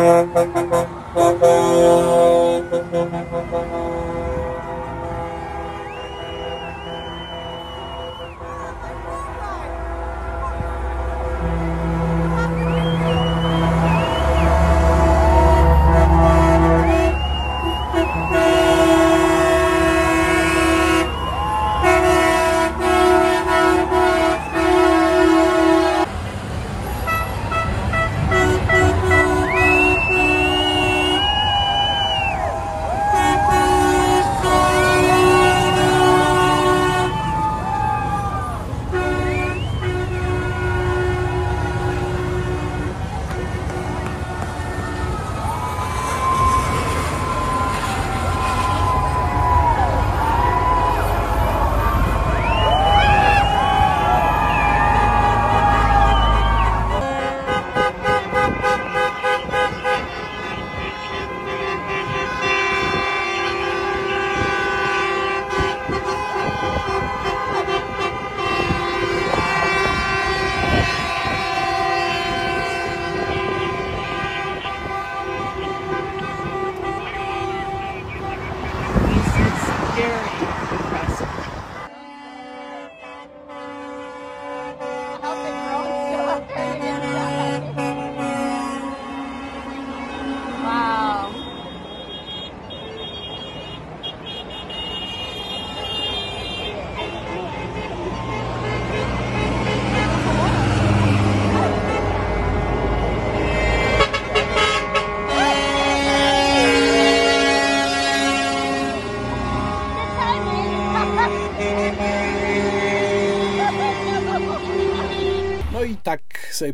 S1: Thank you.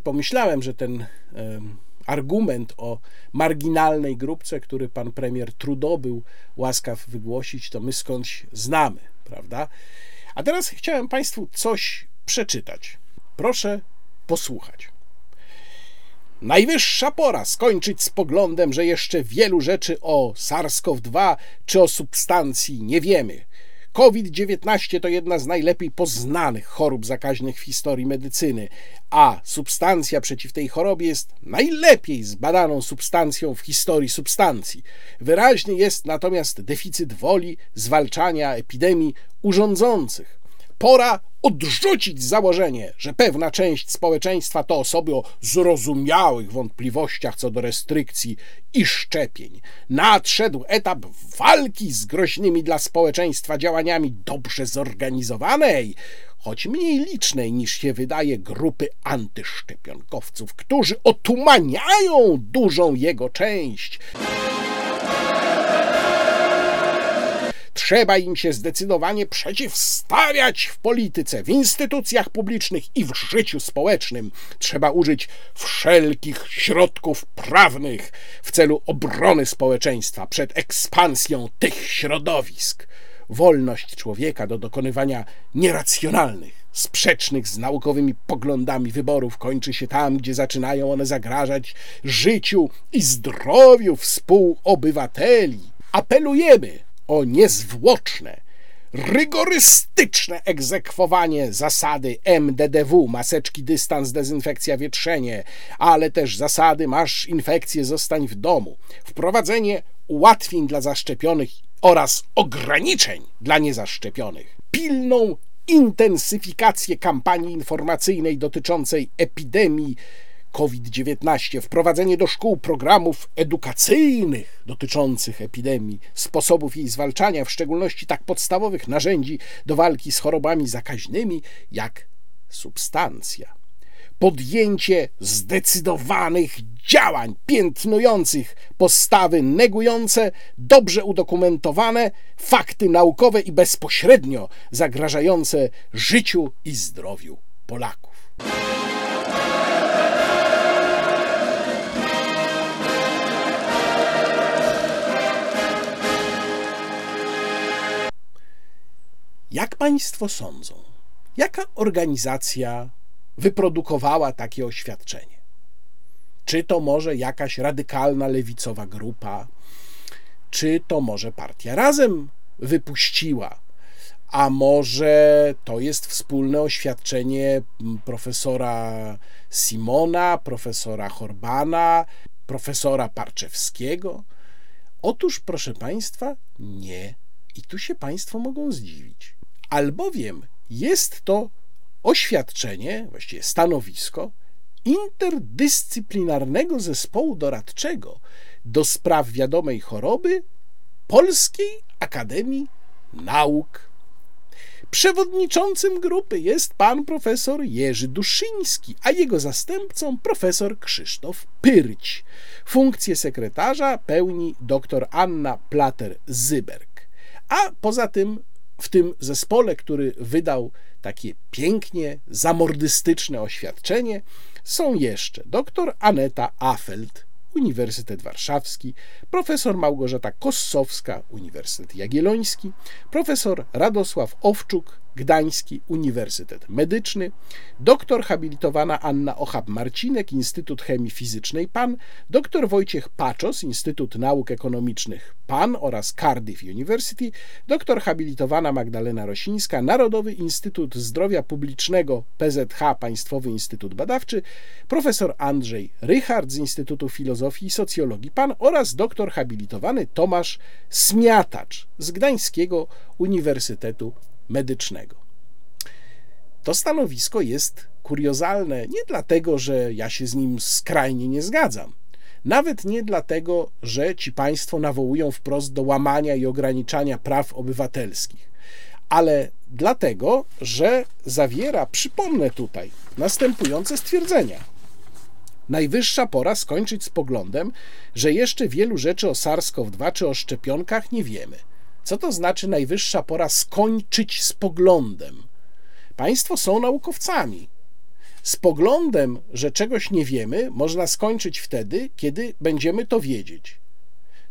S1: Pomyślałem, że ten argument o marginalnej grupce, który pan premier Trudeau był łaskaw wygłosić, to my skądś znamy, prawda? A teraz chciałem Państwu coś przeczytać. Proszę posłuchać. Najwyższa pora skończyć z poglądem, że jeszcze wielu rzeczy o SARS-CoV-2 czy o substancji nie wiemy. COVID-19 to jedna z najlepiej poznanych chorób zakaźnych w historii medycyny, a substancja przeciw tej chorobie jest najlepiej zbadaną substancją w historii substancji. Wyraźny jest natomiast deficyt woli zwalczania epidemii urządzących. Pora odrzucić założenie, że pewna część społeczeństwa to osoby o zrozumiałych wątpliwościach co do restrykcji i szczepień. Nadszedł etap walki z groźnymi dla społeczeństwa działaniami dobrze zorganizowanej, choć mniej licznej niż się wydaje grupy antyszczepionkowców, którzy otumaniają dużą jego część. Trzeba im się zdecydowanie przeciwstawiać w polityce, w instytucjach publicznych i w życiu społecznym. Trzeba użyć wszelkich środków prawnych w celu obrony społeczeństwa przed ekspansją tych środowisk. Wolność człowieka do dokonywania nieracjonalnych, sprzecznych z naukowymi poglądami wyborów kończy się tam, gdzie zaczynają one zagrażać życiu i zdrowiu współobywateli. Apelujemy o niezwłoczne, rygorystyczne egzekwowanie zasady MDDW, maseczki, dystans, dezynfekcja, wietrzenie, ale też zasady masz infekcję, zostań w domu, wprowadzenie ułatwień dla zaszczepionych oraz ograniczeń dla niezaszczepionych, pilną intensyfikację kampanii informacyjnej dotyczącej epidemii COVID-19, wprowadzenie do szkół programów edukacyjnych dotyczących epidemii, sposobów jej zwalczania, w szczególności tak podstawowych narzędzi do walki z chorobami zakaźnymi jak substancja. Podjęcie zdecydowanych działań piętnujących postawy negujące dobrze udokumentowane fakty naukowe i bezpośrednio zagrażające życiu i zdrowiu Polaków. Jak Państwo sądzą, jaka organizacja wyprodukowała takie oświadczenie? Czy to może jakaś radykalna lewicowa grupa, czy to może partia razem wypuściła? A może to jest wspólne oświadczenie profesora Simona, profesora Horbana, profesora Parczewskiego? Otóż, proszę Państwa, nie. I tu się Państwo mogą zdziwić albowiem jest to oświadczenie, właściwie stanowisko interdyscyplinarnego zespołu doradczego do spraw wiadomej choroby Polskiej Akademii Nauk. Przewodniczącym grupy jest pan profesor Jerzy Duszyński, a jego zastępcą profesor Krzysztof Pyrć. Funkcję sekretarza pełni dr Anna Plater-Zyberg. A poza tym w tym zespole, który wydał takie pięknie zamordystyczne oświadczenie, są jeszcze dr Aneta Afeld, Uniwersytet Warszawski, profesor Małgorzata Kossowska, Uniwersytet Jagielloński, profesor Radosław Owczuk, Gdański Uniwersytet Medyczny, doktor habilitowana Anna Ochab-Marcinek, Instytut Chemii Fizycznej PAN, doktor Wojciech Paczos, Instytut Nauk Ekonomicznych PAN oraz Cardiff University, doktor habilitowana Magdalena Rosińska, Narodowy Instytut Zdrowia Publicznego PZH Państwowy Instytut Badawczy, profesor Andrzej Rychard z Instytutu Filozofii i Socjologii PAN oraz doktor habilitowany Tomasz Smiatacz z Gdańskiego Uniwersytetu medycznego. To stanowisko jest kuriozalne nie dlatego, że ja się z nim skrajnie nie zgadzam, nawet nie dlatego, że ci państwo nawołują wprost do łamania i ograniczania praw obywatelskich, ale dlatego, że zawiera, przypomnę tutaj, następujące stwierdzenia. Najwyższa pora skończyć z poglądem, że jeszcze wielu rzeczy o SARS-CoV-2 czy o szczepionkach nie wiemy – co to znaczy najwyższa pora skończyć z poglądem? Państwo są naukowcami. Z poglądem, że czegoś nie wiemy, można skończyć wtedy, kiedy będziemy to wiedzieć.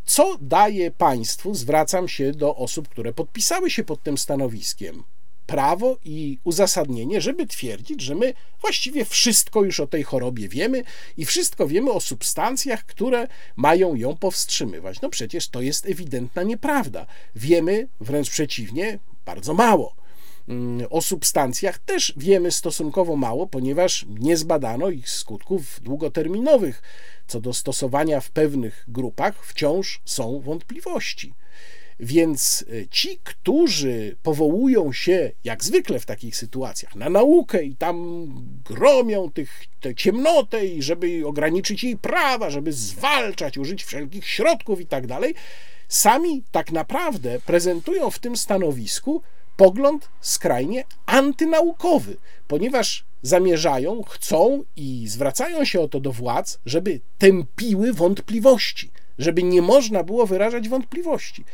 S1: Co daje państwu, zwracam się do osób, które podpisały się pod tym stanowiskiem, prawo i uzasadnienie, żeby twierdzić, że my właściwie wszystko już o tej chorobie wiemy i wszystko wiemy o substancjach, które mają ją powstrzymywać. No przecież to jest ewidentna nieprawda. Wiemy wręcz przeciwnie, bardzo mało. Mm, o substancjach też wiemy stosunkowo mało, ponieważ nie zbadano ich skutków długoterminowych. Co do stosowania w pewnych grupach wciąż są wątpliwości. Więc e, ci, którzy powołują się, jak zwykle w takich sytuacjach, na naukę i tam gromią tych, tę ciemnotę i żeby ograniczyć jej prawa, żeby zwalczać, użyć wszelkich środków i tak dalej, sami tak naprawdę prezentują w tym stanowisku pogląd skrajnie antynaukowy, ponieważ zamierzają, chcą i zwracają się o to do władz, żeby tępiły wątpliwości, żeby nie można było wyrażać wątpliwości.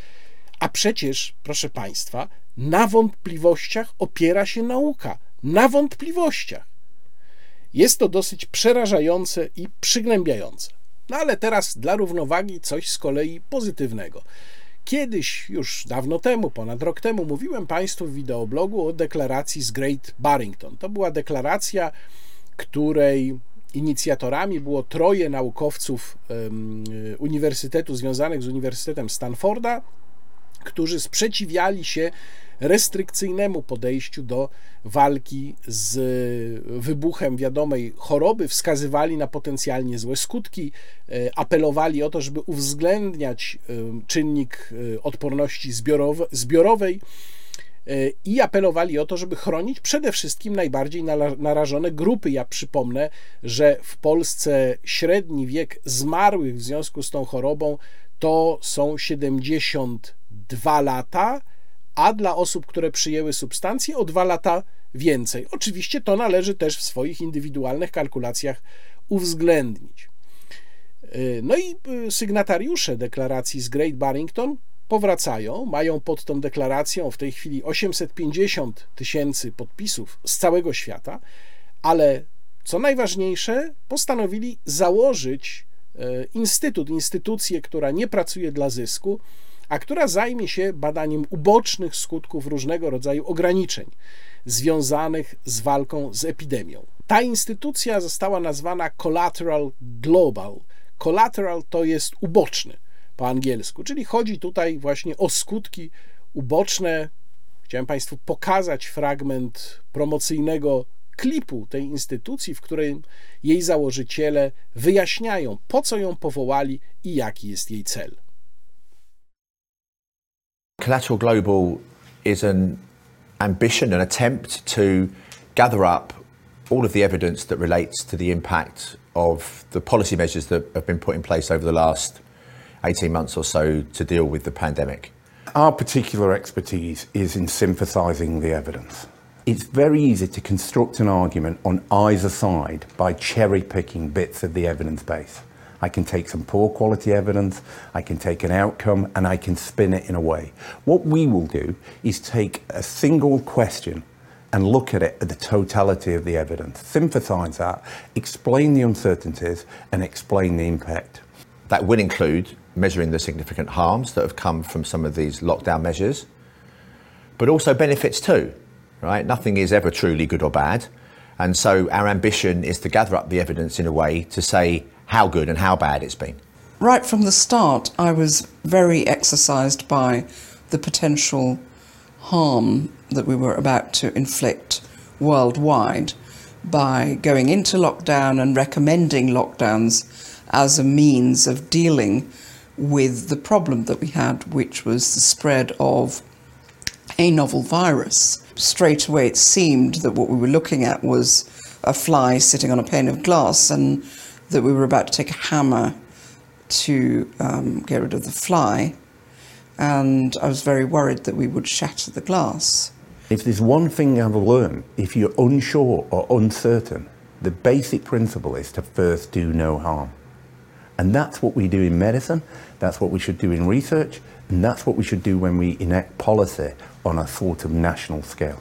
S1: A przecież, proszę Państwa, na wątpliwościach opiera się nauka. Na wątpliwościach. Jest to dosyć przerażające i przygnębiające. No ale teraz dla równowagi coś z kolei pozytywnego. Kiedyś, już dawno temu, ponad rok temu, mówiłem Państwu w wideoblogu o deklaracji z Great Barrington. To była deklaracja, której inicjatorami było troje naukowców um, uniwersytetu związanych z Uniwersytetem Stanforda, którzy sprzeciwiali się restrykcyjnemu podejściu do walki z wybuchem wiadomej choroby, wskazywali na potencjalnie złe skutki, e, apelowali o to, żeby uwzględniać e, czynnik e, odporności zbiorowej i apelowali o to, żeby chronić przede wszystkim najbardziej narażone grupy. Ja przypomnę, że w Polsce średni wiek zmarłych w związku z tą chorobą to są 72 lata, a dla osób, które przyjęły substancje, o 2 lata więcej. Oczywiście to należy też w swoich indywidualnych kalkulacjach uwzględnić. Y, no i y, sygnatariusze deklaracji z Great Barrington powracają, mają pod tą deklaracją w tej chwili 850 tysięcy podpisów z całego świata, ale co najważniejsze, postanowili założyć E, instytut, instytucję, która nie pracuje dla zysku, a która zajmie się badaniem ubocznych skutków różnego rodzaju ograniczeń związanych z walką z epidemią. Ta instytucja została nazwana Collateral Global. Collateral to jest uboczny po angielsku, czyli chodzi tutaj właśnie o skutki uboczne. Chciałem Państwu pokazać fragment promocyjnego klipu tej instytucji, w którym jej założyciele wyjaśniają, po co ją powołali i jaki jest jej cel.
S7: Collateral Global is an ambition, an attempt to gather up all of the evidence that relates to the impact of the policy measures that have been put in place over the last 18 months or so to deal with the pandemic.
S8: Our particular expertise is in synthesizing the evidence. It's very easy to construct an argument on either side by cherry picking bits of the evidence base. I can take some poor quality evidence, I can take an outcome, and I can spin it in a way. What we will do is take a single question and look at it at the totality of the evidence, synthesize that, explain the uncertainties, and explain the impact.
S7: That will include measuring the significant harms that have come from some of these lockdown measures, but also benefits too right? Nothing is ever truly good or bad. And so our ambition is to gather up the evidence in a way to say how good and how bad it's been.
S9: Right from the start, I was very exercised by the potential harm that we were about to inflict worldwide by going into lockdown and recommending lockdowns as a means of dealing with the problem that we had, which was the spread of a novel virus straight away it seemed that what we were looking at was a fly sitting on a pane of glass and that we were about to take a hammer to um, get rid of the fly. And I was very worried that we would shatter the glass.
S8: If there's one thing I've learned, if you're unsure or uncertain, the basic principle is to first do no harm. And that's what we do in medicine, that's what we should do in research, and that's what we should do when we enact policy on a sort of national scale.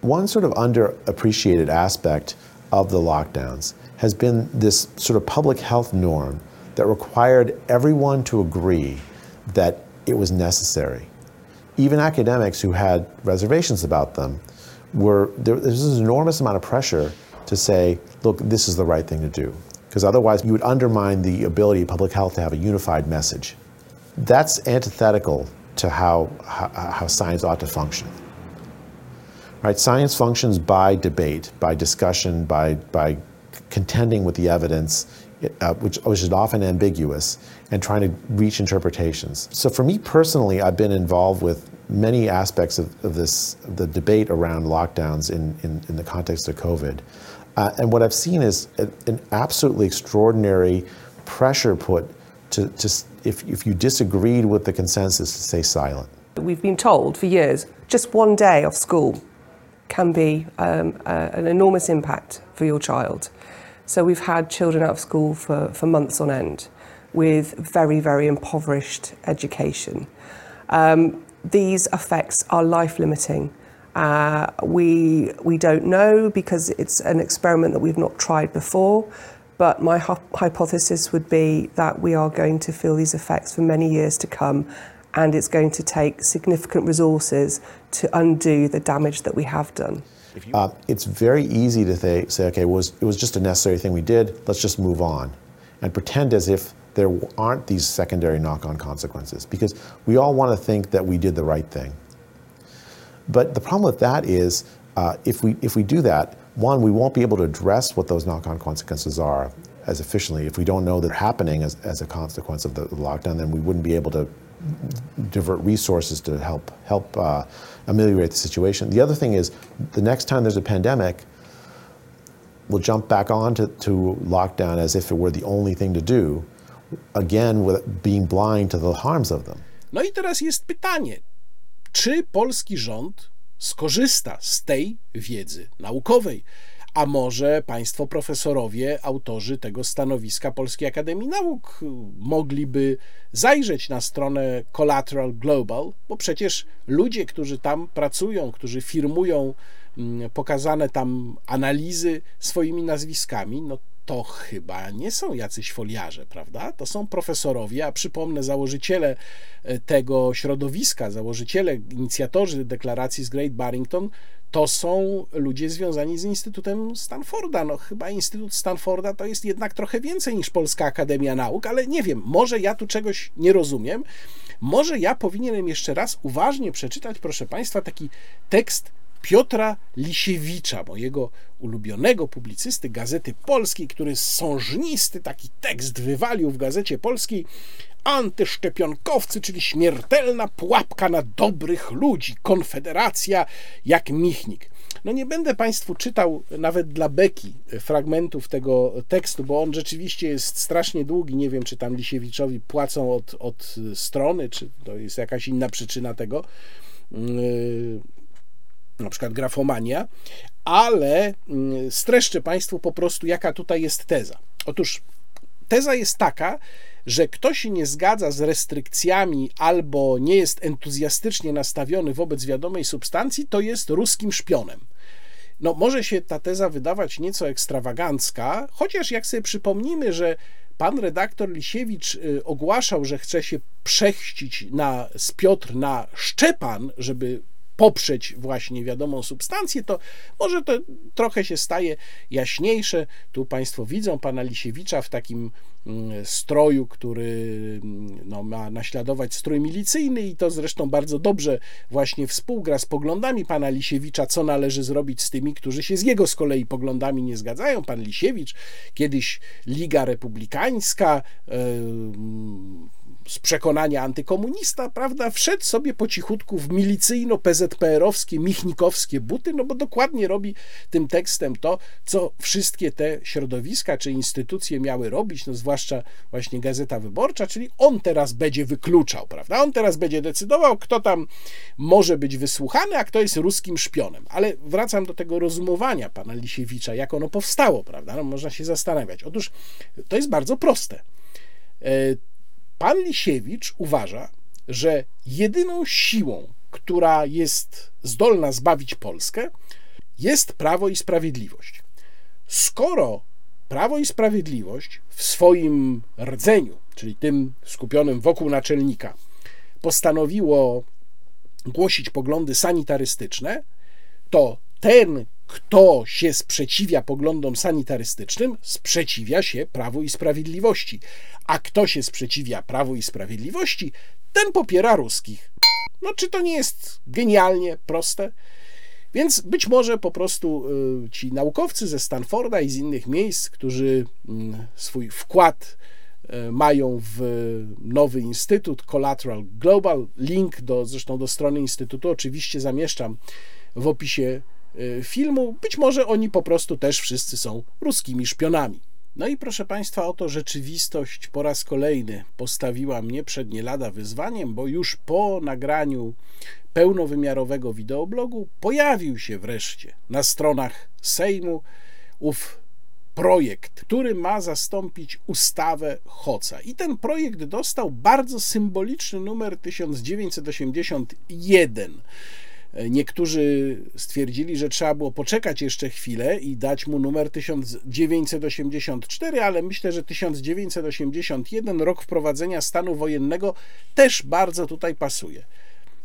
S10: One sort of underappreciated aspect of the lockdowns has been this sort of public health norm that required everyone to agree that it was necessary. Even academics who had reservations about them were there, there's this enormous amount of pressure to say, look, this is the right thing to do. Because otherwise, you would undermine the ability of public health to have a unified message. That's antithetical to how, how, how science ought to function. Right? Science functions by debate, by discussion, by, by contending with the evidence, uh, which, which is often ambiguous, and trying to reach interpretations. So for me personally, I've been involved with many aspects of, of this, the debate around lockdowns in, in, in the context of COVID. Uh, and what I've seen is a, an absolutely extraordinary pressure put to, to if, if you disagreed with the consensus, to stay silent.
S11: We've been told for years just one day off school can be um, uh, an enormous impact for your child. So we've had children out of school for, for months on end with very, very impoverished education. Um, these effects are life limiting. Uh, we, we don't know because it's an experiment that we've not tried before, but my hypothesis would be that we are going to feel these effects for many years to come and it's going to take significant resources to undo the damage that we have done.
S10: Uh, it's very easy to th- say, okay, it was, it was just a necessary thing we did, let's just move on, and pretend as if there aren't these secondary knock on consequences, because we all want to think that we did the right thing. But the problem with that is, uh, if, we, if we do that, one, we won't be able to address what those knock on consequences are as efficiently. If we don't know they're happening as, as a consequence of the lockdown, then we wouldn't be able to divert resources to help help uh, ameliorate the situation. The other thing is, the next time there's a pandemic, we'll jump back on to, to lockdown as if it were the only thing to do, again with being blind to the harms of them.
S1: No i teraz jest pytanie, czy polski rząd skorzysta z tej wiedzy naukowej? A może Państwo profesorowie, autorzy tego stanowiska Polskiej Akademii Nauk, mogliby zajrzeć na stronę Collateral Global, bo przecież ludzie, którzy tam pracują, którzy firmują mm, pokazane tam analizy swoimi nazwiskami, no to chyba nie są jacyś foliarze, prawda? To są profesorowie, a przypomnę, założyciele e, tego środowiska, założyciele, inicjatorzy deklaracji z Great Barrington to są ludzie związani z Instytutem Stanforda. No chyba Instytut Stanforda to jest jednak trochę więcej niż Polska Akademia Nauk, ale nie wiem, może ja tu czegoś nie rozumiem. Może ja powinienem jeszcze raz uważnie przeczytać, proszę Państwa, taki tekst Piotra Lisiewicza, mojego ulubionego publicysty Gazety Polskiej, który sążnisty taki tekst wywalił w Gazecie Polskiej antyszczepionkowcy, czyli śmiertelna pułapka na dobrych ludzi, konfederacja jak Michnik. No nie będę Państwu czytał nawet dla beki fragmentów tego tekstu, bo on rzeczywiście jest strasznie długi. Nie wiem, czy tam Lisiewiczowi płacą od, od strony, czy to jest jakaś inna przyczyna tego. Yy, na przykład grafomania, ale yy, streszczę Państwu po prostu, jaka tutaj jest teza. Otóż teza jest taka, że kto się nie zgadza z restrykcjami albo nie jest entuzjastycznie nastawiony wobec wiadomej substancji, to jest ruskim szpionem. No, może się ta teza wydawać nieco ekstrawagancka, chociaż jak sobie przypomnimy, że pan redaktor Lisiewicz y, ogłaszał, że chce się przechścić na, z Piotr na Szczepan, żeby poprzeć właśnie wiadomą substancję, to może to trochę się staje jaśniejsze. Tu Państwo widzą pana Lisiewicza w takim mm, stroju, który mm, no, ma naśladować strój milicyjny i to zresztą bardzo dobrze właśnie współgra z poglądami pana Lisiewicza, co należy zrobić z tymi, którzy się z jego z kolei poglądami nie zgadzają. Pan Lisiewicz, kiedyś Liga Republikańska, yy, z przekonania antykomunista, prawda, wszedł sobie po cichutku w milicyjno-PZPR-owskie, michnikowskie buty, no bo dokładnie robi tym tekstem to, co wszystkie te środowiska czy instytucje miały robić, no zwłaszcza właśnie Gazeta Wyborcza, czyli on teraz będzie wykluczał, prawda, on teraz będzie decydował, kto tam może być wysłuchany, a kto jest ruskim szpionem. Ale wracam do tego rozumowania pana Lisiewicza, jak ono powstało, prawda, no można się zastanawiać. Otóż to jest bardzo proste e, Pan Lisiewicz uważa, że jedyną siłą, która jest zdolna zbawić Polskę, jest prawo i sprawiedliwość. skoro Prawo i Sprawiedliwość w swoim rdzeniu, czyli tym skupionym wokół naczelnika, postanowiło głosić poglądy sanitarystyczne, to ten, kto się sprzeciwia poglądom sanitarystycznym, sprzeciwia się Prawu i Sprawiedliwości. A kto się sprzeciwia Prawu i Sprawiedliwości, ten popiera ruskich. No, czy to nie jest genialnie proste? Więc być może po prostu y, ci naukowcy ze Stanforda i z innych miejsc, którzy mm, swój wkład y, mają w nowy instytut Collateral Global, link do, zresztą do strony instytutu oczywiście zamieszczam w opisie filmu, być może oni po prostu też wszyscy są ruskimi szpionami. No i proszę Państwa, oto rzeczywistość po raz kolejny postawiła mnie przed nie lada wyzwaniem, bo już po nagraniu pełnowymiarowego wideoblogu pojawił się wreszcie na stronach Sejmu ów projekt, który ma zastąpić ustawę Hoca. I ten projekt dostał bardzo symboliczny numer 1981. Niektórzy stwierdzili, że trzeba było poczekać jeszcze chwilę i dać mu numer 1984, ale myślę, że 1981, rok wprowadzenia stanu wojennego, też bardzo tutaj pasuje.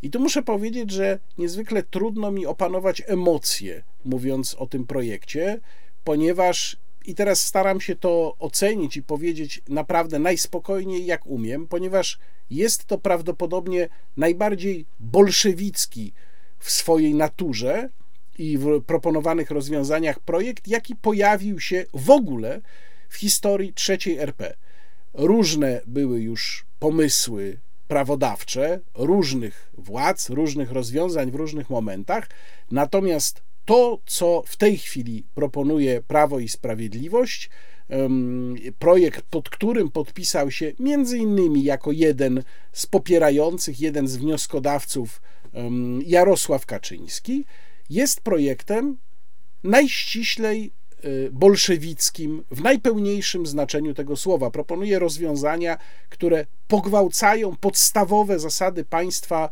S1: I tu muszę powiedzieć, że niezwykle trudno mi opanować emocje, mówiąc o tym projekcie, ponieważ i teraz staram się to ocenić i powiedzieć naprawdę najspokojniej, jak umiem, ponieważ jest to prawdopodobnie najbardziej bolszewicki w swojej naturze i w proponowanych rozwiązaniach projekt, jaki pojawił się w ogóle w historii trzeciej RP. Różne były już pomysły prawodawcze różnych władz, różnych rozwiązań w różnych momentach, natomiast to, co w tej chwili proponuje Prawo i Sprawiedliwość, projekt, pod którym podpisał się między innymi jako jeden z popierających, jeden z wnioskodawców Jarosław Kaczyński, jest projektem najściślej y, bolszewickim w najpełniejszym znaczeniu tego słowa. Proponuje rozwiązania, które pogwałcają podstawowe zasady państwa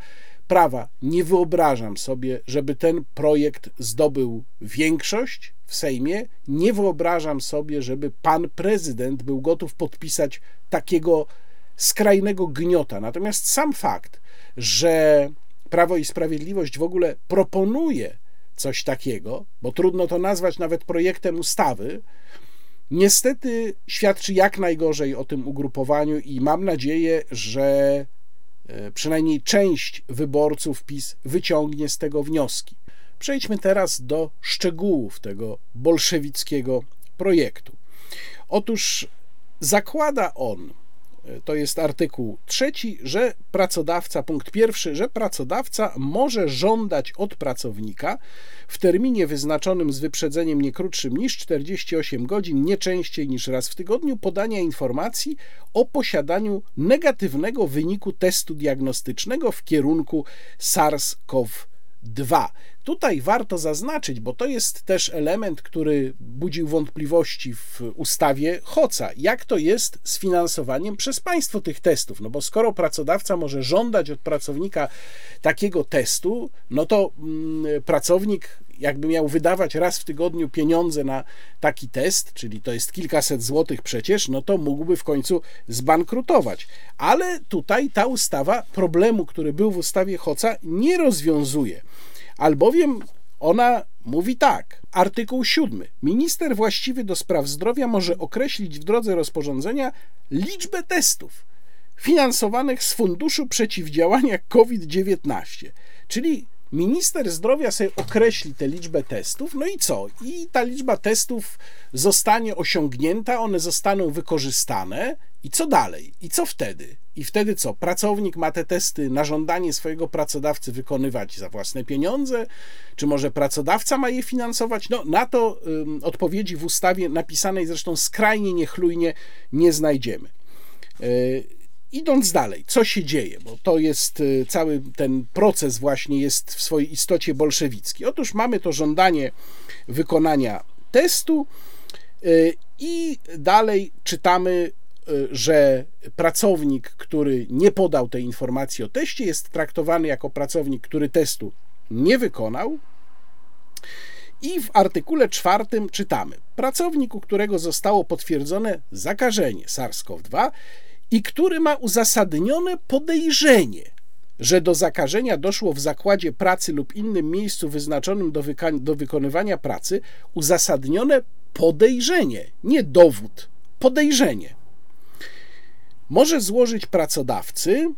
S1: prawa. Nie wyobrażam sobie, żeby ten projekt zdobył większość w Sejmie. Nie wyobrażam sobie, żeby pan prezydent był gotów podpisać takiego skrajnego gniota. Natomiast sam fakt, że Prawo i Sprawiedliwość w ogóle proponuje coś takiego, bo trudno to nazwać nawet projektem ustawy, niestety świadczy jak najgorzej o tym ugrupowaniu i mam nadzieję, że e, przynajmniej część wyborców PiS wyciągnie z tego wnioski. Przejdźmy teraz do szczegółów tego bolszewickiego projektu. Otóż zakłada on, to jest artykuł trzeci, że pracodawca, punkt pierwszy, że pracodawca może żądać od pracownika w terminie wyznaczonym z wyprzedzeniem nie krótszym niż 48 godzin, nie częściej niż raz w tygodniu, podania informacji o posiadaniu negatywnego wyniku testu diagnostycznego w kierunku SARS-CoV-2. Tutaj warto zaznaczyć, bo to jest też element, który budził wątpliwości w ustawie Hoca. Jak to jest z finansowaniem przez państwo tych testów? No bo skoro pracodawca może żądać od pracownika takiego testu, no to mm, pracownik jakby miał wydawać raz w tygodniu pieniądze na taki test, czyli to jest kilkaset złotych przecież, no to mógłby w końcu zbankrutować. Ale tutaj ta ustawa problemu, który był w ustawie Hoca, nie rozwiązuje albowiem ona mówi tak. Artykuł 7. Minister właściwy do spraw zdrowia może określić w drodze rozporządzenia liczbę testów finansowanych z Funduszu Przeciwdziałania COVID-19. Czyli minister zdrowia sobie określi tę liczbę testów, no i co? I ta liczba testów zostanie osiągnięta, one zostaną wykorzystane i co dalej? I co wtedy? I wtedy co? Pracownik ma te testy na żądanie swojego pracodawcy wykonywać za własne pieniądze? Czy może pracodawca ma je finansować? No, na to odpowiedzi w ustawie napisanej zresztą skrajnie niechlujnie nie znajdziemy. Yy, idąc dalej, co się dzieje, bo to jest y, cały ten proces właśnie jest w swojej istocie bolszewicki. Otóż mamy to żądanie wykonania testu y, i dalej czytamy że pracownik, który nie podał tej informacji o teście, jest traktowany jako pracownik, który testu nie wykonał. I w artykule czwartym czytamy: Pracownik, u którego zostało potwierdzone zakażenie SARS-CoV-2 i który ma uzasadnione podejrzenie, że do zakażenia doszło w zakładzie pracy lub innym miejscu wyznaczonym do, wyka- do wykonywania pracy, uzasadnione podejrzenie, nie dowód, podejrzenie. Może złożyć pracodawcy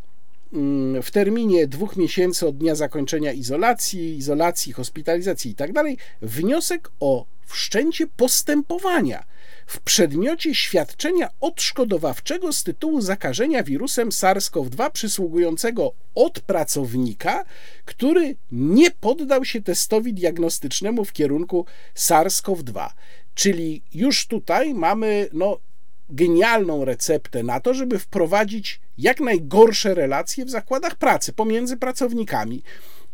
S1: mm, w terminie dwóch miesięcy od dnia zakończenia izolacji, izolacji, hospitalizacji itd. wniosek o wszczęcie postępowania w przedmiocie świadczenia odszkodowawczego z tytułu zakażenia wirusem SARS-CoV-2 przysługującego od pracownika, który nie poddał się testowi diagnostycznemu w kierunku SARS-CoV-2. Czyli już tutaj mamy no, genialną receptę na to, żeby wprowadzić jak najgorsze relacje w zakładach pracy pomiędzy pracownikami.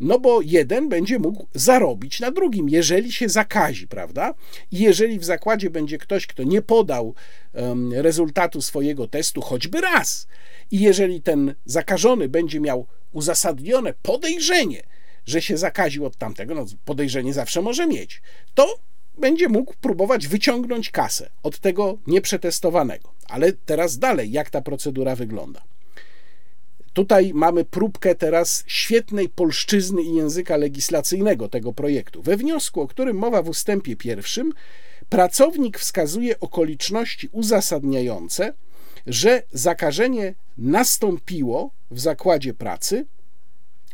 S1: No bo jeden będzie mógł zarobić na drugim, jeżeli się zakazi, prawda? I jeżeli w zakładzie będzie ktoś, kto nie podał um, rezultatu swojego testu choćby raz, i jeżeli ten zakażony będzie miał uzasadnione podejrzenie, że się zakaził od tamtego, no podejrzenie zawsze może mieć, to będzie mógł próbować wyciągnąć kasę od tego nieprzetestowanego. Ale teraz dalej, jak ta procedura wygląda? Tutaj mamy próbkę teraz świetnej polszczyzny i języka legislacyjnego tego projektu. We wniosku, o którym mowa w ustępie pierwszym, pracownik wskazuje okoliczności uzasadniające, że zakażenie nastąpiło w zakładzie pracy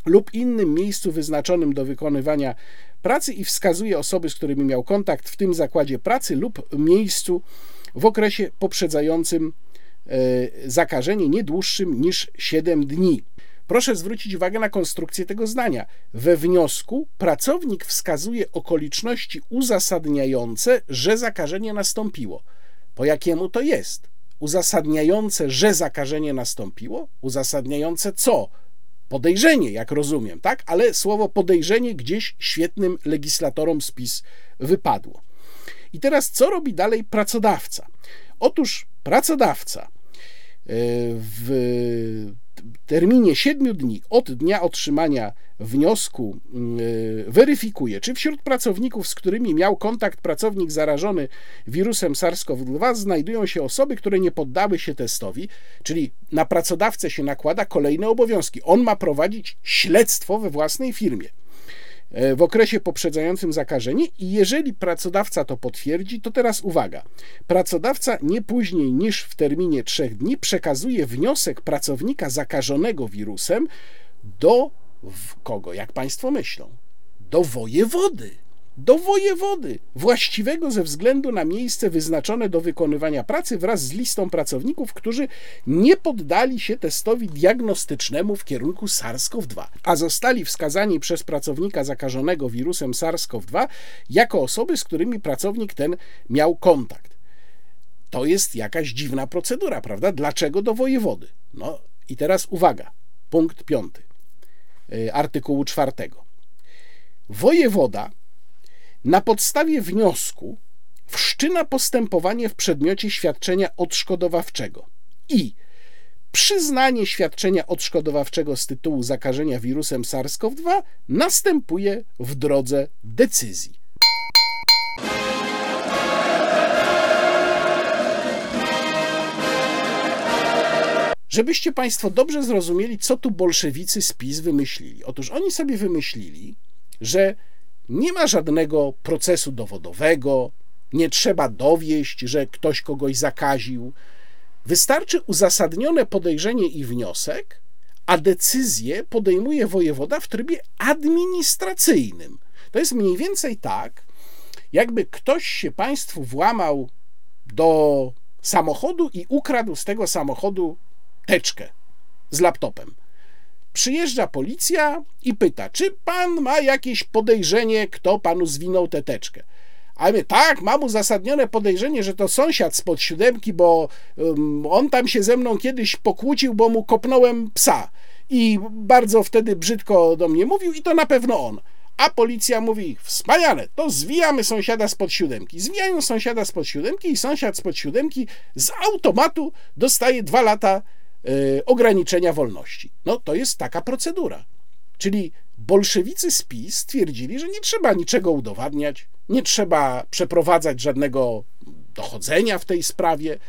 S1: lub innym miejscu wyznaczonym do wykonywania pracy i wskazuje osoby, z którymi miał kontakt w tym zakładzie pracy lub miejscu w okresie poprzedzającym e, zakażenie nie dłuższym niż 7 dni. Proszę zwrócić uwagę na konstrukcję tego zdania. We wniosku pracownik wskazuje okoliczności uzasadniające, że zakażenie nastąpiło. Po jakiemu to jest? Uzasadniające, że zakażenie nastąpiło? Uzasadniające co? Podejrzenie, jak rozumiem, tak? Ale słowo podejrzenie gdzieś świetnym legislatorom spis wypadło. I teraz co robi dalej pracodawca? Otóż pracodawca e, w terminie 7 dni od dnia otrzymania wniosku y, weryfikuje, czy wśród pracowników, z którymi miał kontakt pracownik zarażony wirusem SARS-CoV-2, znajdują się osoby, które nie poddały się testowi, czyli na pracodawcę się nakłada kolejne obowiązki. On ma prowadzić śledztwo we własnej firmie w okresie poprzedzającym zakażenie i jeżeli pracodawca to potwierdzi, to teraz uwaga. Pracodawca nie później niż w terminie trzech dni przekazuje wniosek pracownika zakażonego wirusem do kogo, jak Państwo myślą? Do wojewody. Do wojewody, właściwego ze względu na miejsce wyznaczone do wykonywania pracy wraz z listą pracowników, którzy nie poddali się testowi diagnostycznemu w kierunku SARS-CoV-2, a zostali wskazani przez pracownika zakażonego wirusem SARS-CoV-2 jako osoby, z którymi pracownik ten miał kontakt. To jest jakaś dziwna procedura, prawda? Dlaczego do wojewody? No i teraz uwaga, punkt piąty. Y, artykułu czwartego. Wojewoda na podstawie wniosku wszczyna postępowanie w przedmiocie świadczenia odszkodowawczego i przyznanie świadczenia odszkodowawczego z tytułu zakażenia wirusem SARS-CoV-2 następuje w drodze decyzji. Żebyście Państwo dobrze zrozumieli, co tu bolszewicy z PiS wymyślili. Otóż oni sobie wymyślili, że nie ma żadnego procesu dowodowego, nie trzeba dowieść, że ktoś kogoś zakaził. Wystarczy uzasadnione podejrzenie i wniosek, a decyzję podejmuje wojewoda w trybie administracyjnym. To jest mniej więcej tak, jakby ktoś się Państwu włamał do samochodu i ukradł z tego samochodu teczkę z laptopem. Przyjeżdża policja i pyta, czy pan ma jakieś podejrzenie, kto panu zwinął tę teczkę. A my, tak, mam uzasadnione podejrzenie, że to sąsiad spod siódemki, bo um, on tam się ze mną kiedyś pokłócił, bo mu kopnąłem psa. I bardzo wtedy brzydko do mnie mówił, i to na pewno on. A policja mówi: Wspaniale, to zwijamy sąsiada spod siódemki. Zwijają sąsiada spod siódemki, i sąsiad spod siódemki z automatu dostaje dwa lata ograniczenia wolności. No to jest taka procedura. Czyli bolszewicy z PiS stwierdzili, że nie trzeba niczego udowadniać, nie trzeba przeprowadzać żadnego dochodzenia w tej sprawie.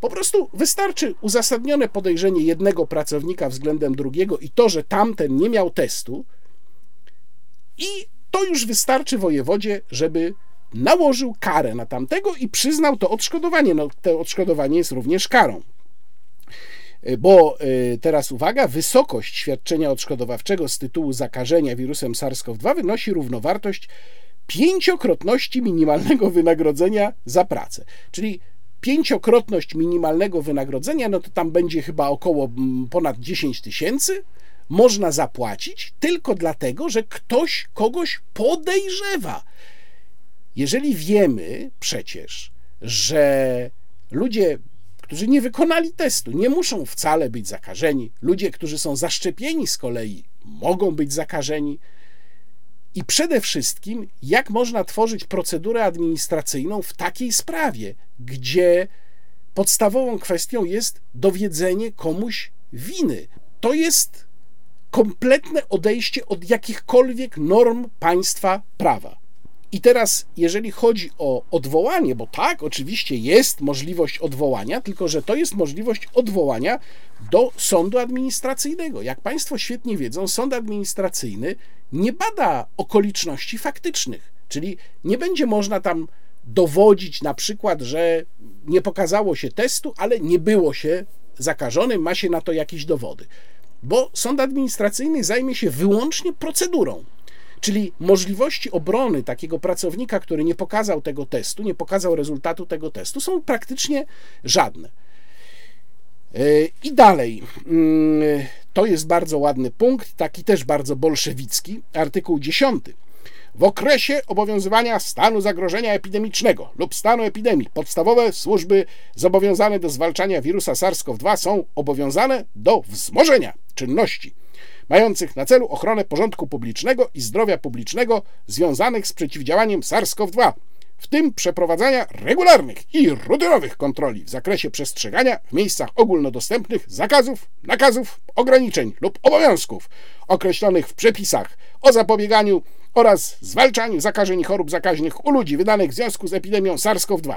S1: Po prostu wystarczy uzasadnione podejrzenie jednego pracownika względem drugiego i to, że tamten nie miał testu, i to już wystarczy wojewodzie, żeby nałożył karę na tamtego i przyznał to odszkodowanie. No, to odszkodowanie jest również karą. Bo y, teraz uwaga, wysokość świadczenia odszkodowawczego z tytułu zakażenia wirusem SARS-CoV-2 wynosi równowartość pięciokrotności minimalnego wynagrodzenia za pracę. Czyli pięciokrotność minimalnego wynagrodzenia, no to tam będzie chyba około mm, ponad 10 tysięcy, można zapłacić tylko dlatego, że ktoś kogoś podejrzewa. Jeżeli wiemy przecież, że ludzie, którzy nie wykonali testu, nie muszą wcale być zakażeni, ludzie, którzy są zaszczepieni z kolei, mogą być zakażeni. I przede wszystkim, jak można tworzyć procedurę administracyjną w takiej sprawie, gdzie podstawową kwestią jest dowiedzenie komuś winy. To jest kompletne odejście od jakichkolwiek norm państwa prawa. I teraz, jeżeli chodzi o odwołanie, bo tak, oczywiście jest możliwość odwołania, tylko że to jest możliwość odwołania do sądu administracyjnego. Jak Państwo świetnie wiedzą, sąd administracyjny nie bada okoliczności faktycznych, czyli nie będzie można tam dowodzić na przykład, że nie pokazało się testu, ale nie było się zakażonym, ma się na to jakieś dowody. Bo sąd administracyjny zajmie się wyłącznie procedurą. Czyli możliwości obrony takiego pracownika, który nie pokazał tego testu, nie pokazał rezultatu tego testu, są praktycznie żadne. E, I dalej, mm, to jest bardzo ładny punkt, taki też bardzo bolszewicki, artykuł 10. W okresie obowiązywania stanu zagrożenia epidemicznego lub stanu epidemii podstawowe służby zobowiązane do zwalczania wirusa SARS-CoV-2 są obowiązane do wzmożenia czynności mających na celu ochronę porządku publicznego i zdrowia publicznego związanych z przeciwdziałaniem SARS-CoV-2, w tym przeprowadzania regularnych i rutynowych kontroli w zakresie przestrzegania w miejscach ogólnodostępnych zakazów, nakazów, ograniczeń lub obowiązków określonych w przepisach o zapobieganiu oraz zwalczaniu zakażeń i chorób zakaźnych u ludzi wydanych w związku z epidemią SARS-CoV-2.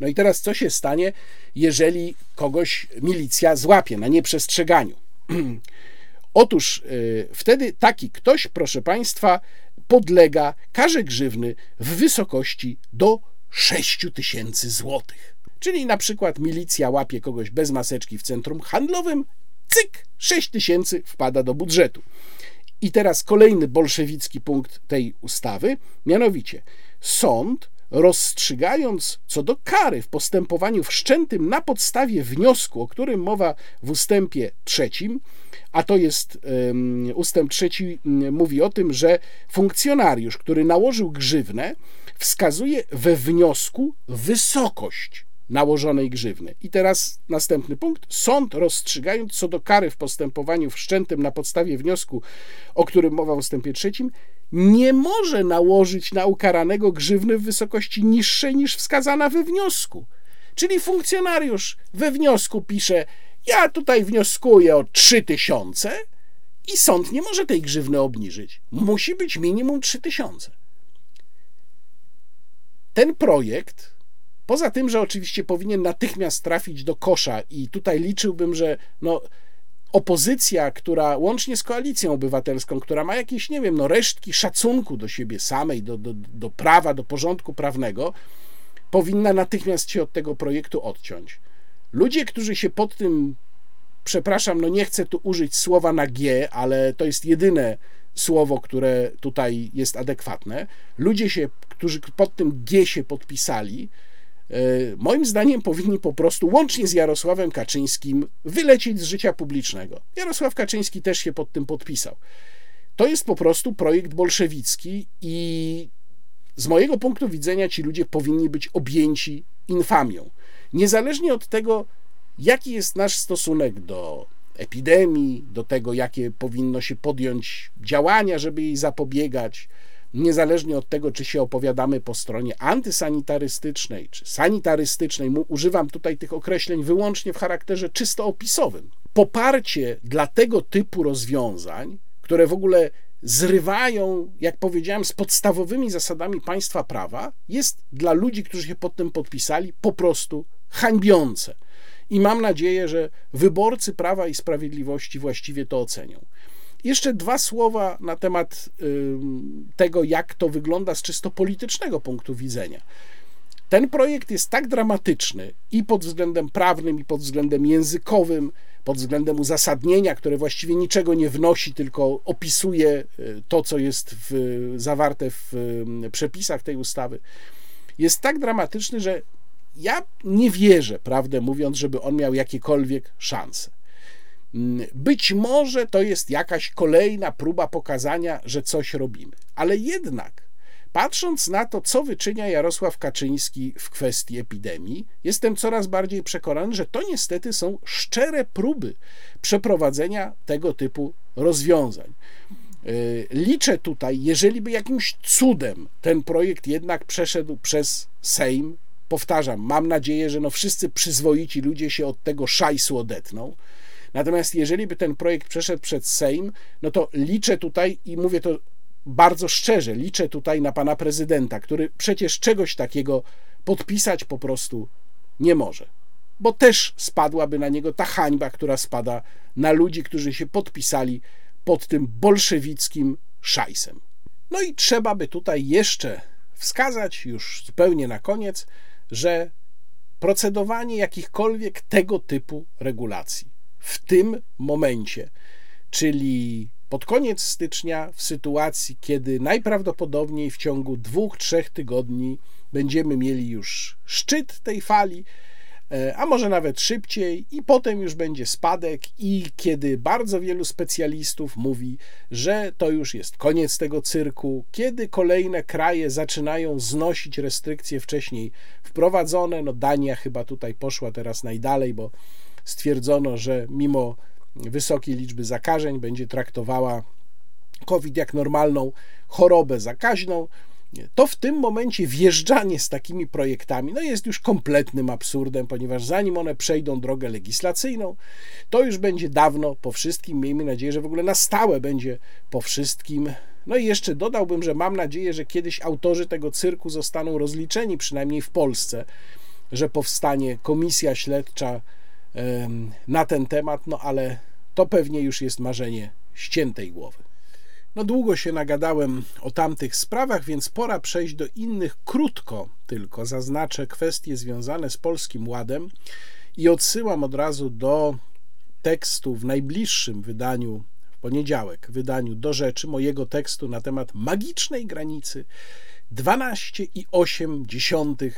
S1: No i teraz co się stanie, jeżeli kogoś milicja złapie na nieprzestrzeganiu? Otóż yy, wtedy taki ktoś, proszę Państwa, podlega karze grzywny w wysokości do 6 tysięcy złotych. Czyli na przykład milicja łapie kogoś bez maseczki w centrum handlowym, cyk, 6 tysięcy wpada do budżetu. I teraz kolejny bolszewicki punkt tej ustawy, mianowicie sąd rozstrzygając co do kary w postępowaniu wszczętym na podstawie wniosku, o którym mowa w ustępie trzecim, a to jest um, ustęp trzeci mówi o tym, że funkcjonariusz, który nałożył grzywnę, wskazuje we wniosku wysokość nałożonej grzywny. I teraz następny punkt. Sąd rozstrzygając co do kary w postępowaniu wszczętym na podstawie wniosku, o którym mowa w ustępie trzecim, nie może nałożyć na ukaranego grzywny w wysokości niższej niż wskazana we wniosku. Czyli funkcjonariusz we wniosku pisze: Ja tutaj wnioskuję o 3000 i sąd nie może tej grzywny obniżyć. Musi być minimum 3000. Ten projekt, poza tym, że oczywiście powinien natychmiast trafić do kosza, i tutaj liczyłbym, że no, opozycja, która łącznie z koalicją obywatelską, która ma jakieś, nie wiem, no resztki szacunku do siebie samej, do, do, do prawa, do porządku prawnego, powinna natychmiast się od tego projektu odciąć. Ludzie, którzy się pod tym, przepraszam, no nie chcę tu użyć słowa na G, ale to jest jedyne słowo, które tutaj jest adekwatne. Ludzie się, którzy pod tym G się podpisali, moim zdaniem powinni po prostu łącznie z Jarosławem Kaczyńskim wylecieć z życia publicznego. Jarosław Kaczyński też się pod tym podpisał. To jest po prostu projekt bolszewicki i z mojego punktu widzenia ci ludzie powinni być objęci infamią. Niezależnie od tego, jaki jest nasz stosunek do epidemii, do tego, jakie powinno się podjąć działania, żeby jej zapobiegać, niezależnie od tego, czy się opowiadamy po stronie antysanitarystycznej czy sanitarystycznej, używam tutaj tych określeń wyłącznie w charakterze czysto opisowym. Poparcie dla tego typu rozwiązań, które w ogóle zrywają, jak powiedziałem, z podstawowymi zasadami państwa prawa, jest dla ludzi, którzy się pod tym podpisali, po prostu hańbiące. I mam nadzieję, że wyborcy Prawa i Sprawiedliwości właściwie to ocenią. Jeszcze dwa słowa na temat tego, jak to wygląda z czysto politycznego punktu widzenia. Ten projekt jest tak dramatyczny i pod względem prawnym, i pod względem językowym, pod względem uzasadnienia, które właściwie niczego nie wnosi, tylko opisuje y, to, co jest w, zawarte w przepisach tej ustawy, jest tak dramatyczny, że ja nie wierzę, prawdę mówiąc, żeby on miał jakiekolwiek szanse. Mm, być może to jest jakaś kolejna próba pokazania, że coś robimy, ale jednak Patrząc na to, co wyczynia Jarosław Kaczyński w kwestii epidemii, jestem coraz bardziej przekonany, że to niestety są szczere próby przeprowadzenia tego typu rozwiązań. Y, liczę tutaj, jeżeli by jakimś cudem ten projekt jednak przeszedł przez Sejm, powtarzam, mam nadzieję, że no wszyscy przyzwoici ludzie się od tego szajsu odetną. Natomiast jeżeli by ten projekt przeszedł przez Sejm, no to liczę tutaj i mówię to bardzo szczerze, liczę tutaj na pana prezydenta, który przecież czegoś takiego podpisać po prostu nie może. Bo też spadłaby na niego ta hańba, która spada na ludzi, którzy się podpisali pod tym bolszewickim szajsem. No i trzeba by tutaj jeszcze wskazać, już zupełnie na koniec, że procedowanie jakichkolwiek tego typu regulacji w tym momencie, czyli pod koniec stycznia, w sytuacji, kiedy najprawdopodobniej w ciągu dwóch, trzech tygodni będziemy mieli już szczyt tej fali, e, a może nawet szybciej, i potem już będzie spadek, i kiedy bardzo wielu specjalistów mówi, że to już jest koniec tego cyrku, kiedy kolejne kraje zaczynają znosić restrykcje wcześniej wprowadzone, no Dania chyba tutaj poszła teraz najdalej, bo stwierdzono, że mimo wysokiej liczby zakażeń, będzie traktowała COVID jak normalną chorobę zakaźną, to w tym momencie wjeżdżanie z takimi projektami no jest już kompletnym absurdem, ponieważ zanim one przejdą drogę legislacyjną, to już będzie dawno po wszystkim. Miejmy nadzieję, że w ogóle na stałe będzie po wszystkim. No i jeszcze dodałbym, że mam nadzieję, że kiedyś autorzy tego cyrku zostaną rozliczeni, przynajmniej w Polsce, że powstanie komisja śledcza na ten temat, no ale to pewnie już jest marzenie ściętej głowy. No długo się nagadałem o tamtych sprawach, więc pora przejść do innych. Krótko tylko zaznaczę kwestie związane z Polskim Ładem i odsyłam od razu do tekstu w najbliższym wydaniu, w poniedziałek, wydaniu do rzeczy mojego tekstu na temat magicznej granicy 12,8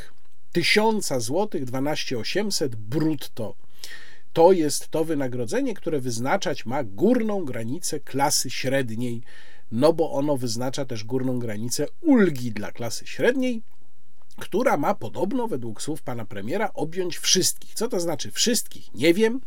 S1: tysiąca złotych, 12,800 brutto to jest to wynagrodzenie, które wyznaczać ma górną granicę klasy średniej, no bo ono wyznacza też górną granicę ulgi dla klasy średniej, która ma podobno, według słów pana premiera, objąć wszystkich. Co to znaczy wszystkich? Nie wiem.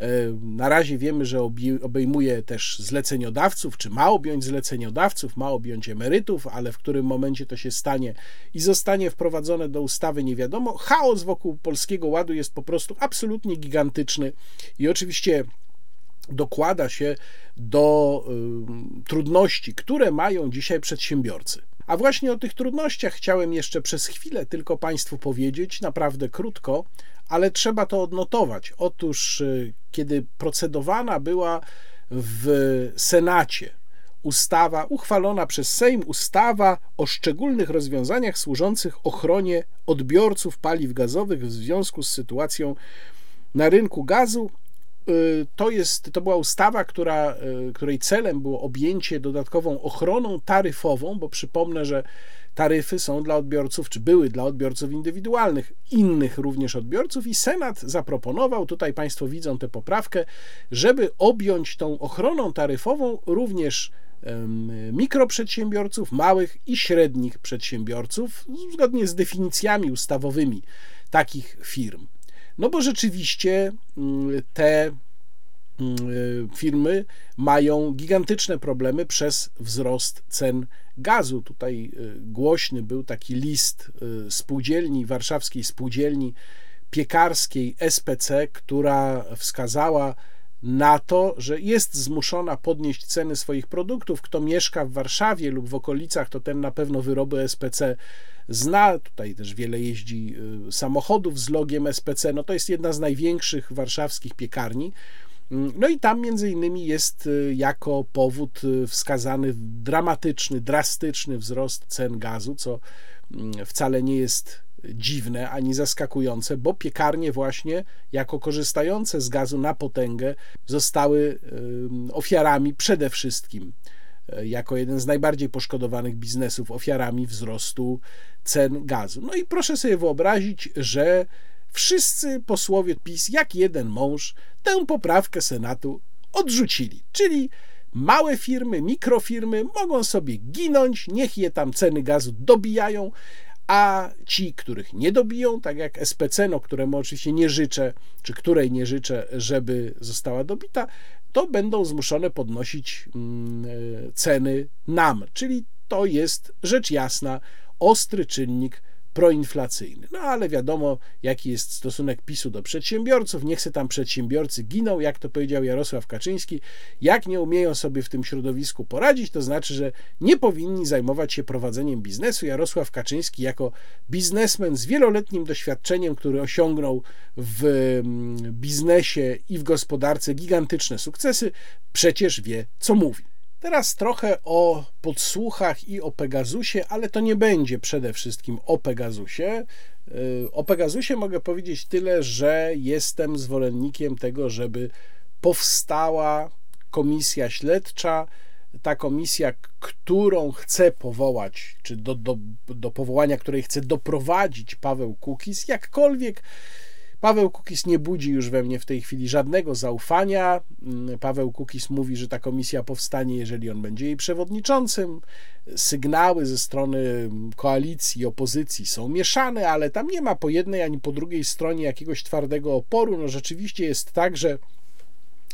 S1: E, na razie wiemy, że obejmuje też zleceniodawców, czy ma objąć zleceniodawców, ma objąć emerytów, ale w którym momencie to się stanie i zostanie wprowadzone do ustawy, nie wiadomo. Chaos wokół Polskiego Ładu jest po prostu absolutnie gigantyczny i oczywiście dokłada się do y, trudności, które mają dzisiaj przedsiębiorcy. A właśnie o tych trudnościach chciałem jeszcze przez chwilę tylko Państwu powiedzieć, naprawdę krótko, ale trzeba to odnotować. Otóż, y, kiedy procedowana była w Senacie ustawa, uchwalona przez Sejm, ustawa o szczególnych rozwiązaniach służących ochronie odbiorców paliw gazowych w związku z sytuacją na rynku gazu, to, jest, to była ustawa, która, y, której celem było objęcie dodatkową ochroną taryfową, bo przypomnę, że taryfy są dla odbiorców, czy były dla odbiorców indywidualnych, innych również odbiorców, i Senat zaproponował, tutaj Państwo widzą tę poprawkę, żeby objąć tą ochroną taryfową również mikroprzedsiębiorców, małych i średnich przedsiębiorców, zgodnie z definicjami ustawowymi takich firm. No bo rzeczywiście mm, te firmy mają gigantyczne problemy przez wzrost cen gazu. Tutaj głośny był taki list spółdzielni, warszawskiej spółdzielni piekarskiej SPC, która wskazała na to, że jest zmuszona podnieść ceny swoich produktów. Kto mieszka w Warszawie lub w okolicach, to ten na pewno wyroby SPC zna. Tutaj też wiele jeździ y, samochodów z logiem SPC. No to jest jedna z największych warszawskich piekarni. Mm, no i tam między innymi jest y, jako powód y, wskazany dramatyczny, drastyczny wzrost cen gazu, co mm, wcale nie jest dziwne ani zaskakujące, bo piekarnie właśnie jako korzystające z gazu na potęgę zostały ofiarami przede wszystkim jako jeden z najbardziej poszkodowanych biznesów ofiarami wzrostu cen gazu. No i proszę sobie wyobrazić, że wszyscy posłowie PiS, jak jeden mąż, tę poprawkę Senatu odrzucili. Czyli małe firmy, mikrofirmy mogą sobie ginąć, niech je tam ceny gazu dobijają, a ci, których nie dobiją, tak jak SPC, no, któremu oczywiście nie życzę, czy której nie życzę, żeby została dobita, to będą zmuszone podnosić mm, e, ceny nam. Czyli to jest rzecz jasna ostry czynnik proinflacyjny. No ale wiadomo, jaki jest stosunek PiSu do przedsiębiorców. Niech se tam przedsiębiorcy giną, jak to powiedział Jarosław Kaczyński. Jak nie umieją sobie w tym środowisku poradzić, to znaczy, że nie powinni zajmować się prowadzeniem biznesu. Jarosław Kaczyński, jako biznesmen z wieloletnim doświadczeniem, który osiągnął w mm, biznesie i w gospodarce gigantyczne sukcesy, przecież wie, co mówi. Teraz trochę o podsłuchach i o Pegasusie, ale to nie będzie przede wszystkim o Pegasusie. Y, o Pegasusie mogę powiedzieć tyle, że jestem zwolennikiem tego, żeby powstała komisja śledcza. Ta komisja, którą chce powołać, czy do, do, do powołania której chce doprowadzić Paweł Kukis, jakkolwiek Paweł Kukis nie budzi już we mnie w tej chwili żadnego zaufania. Mm, Paweł Kukis mówi, że ta komisja powstanie, jeżeli on będzie jej przewodniczącym. Sygnały ze strony koalicji i opozycji są mieszane, ale tam nie ma po jednej ani po drugiej stronie jakiegoś twardego oporu. No rzeczywiście jest tak, że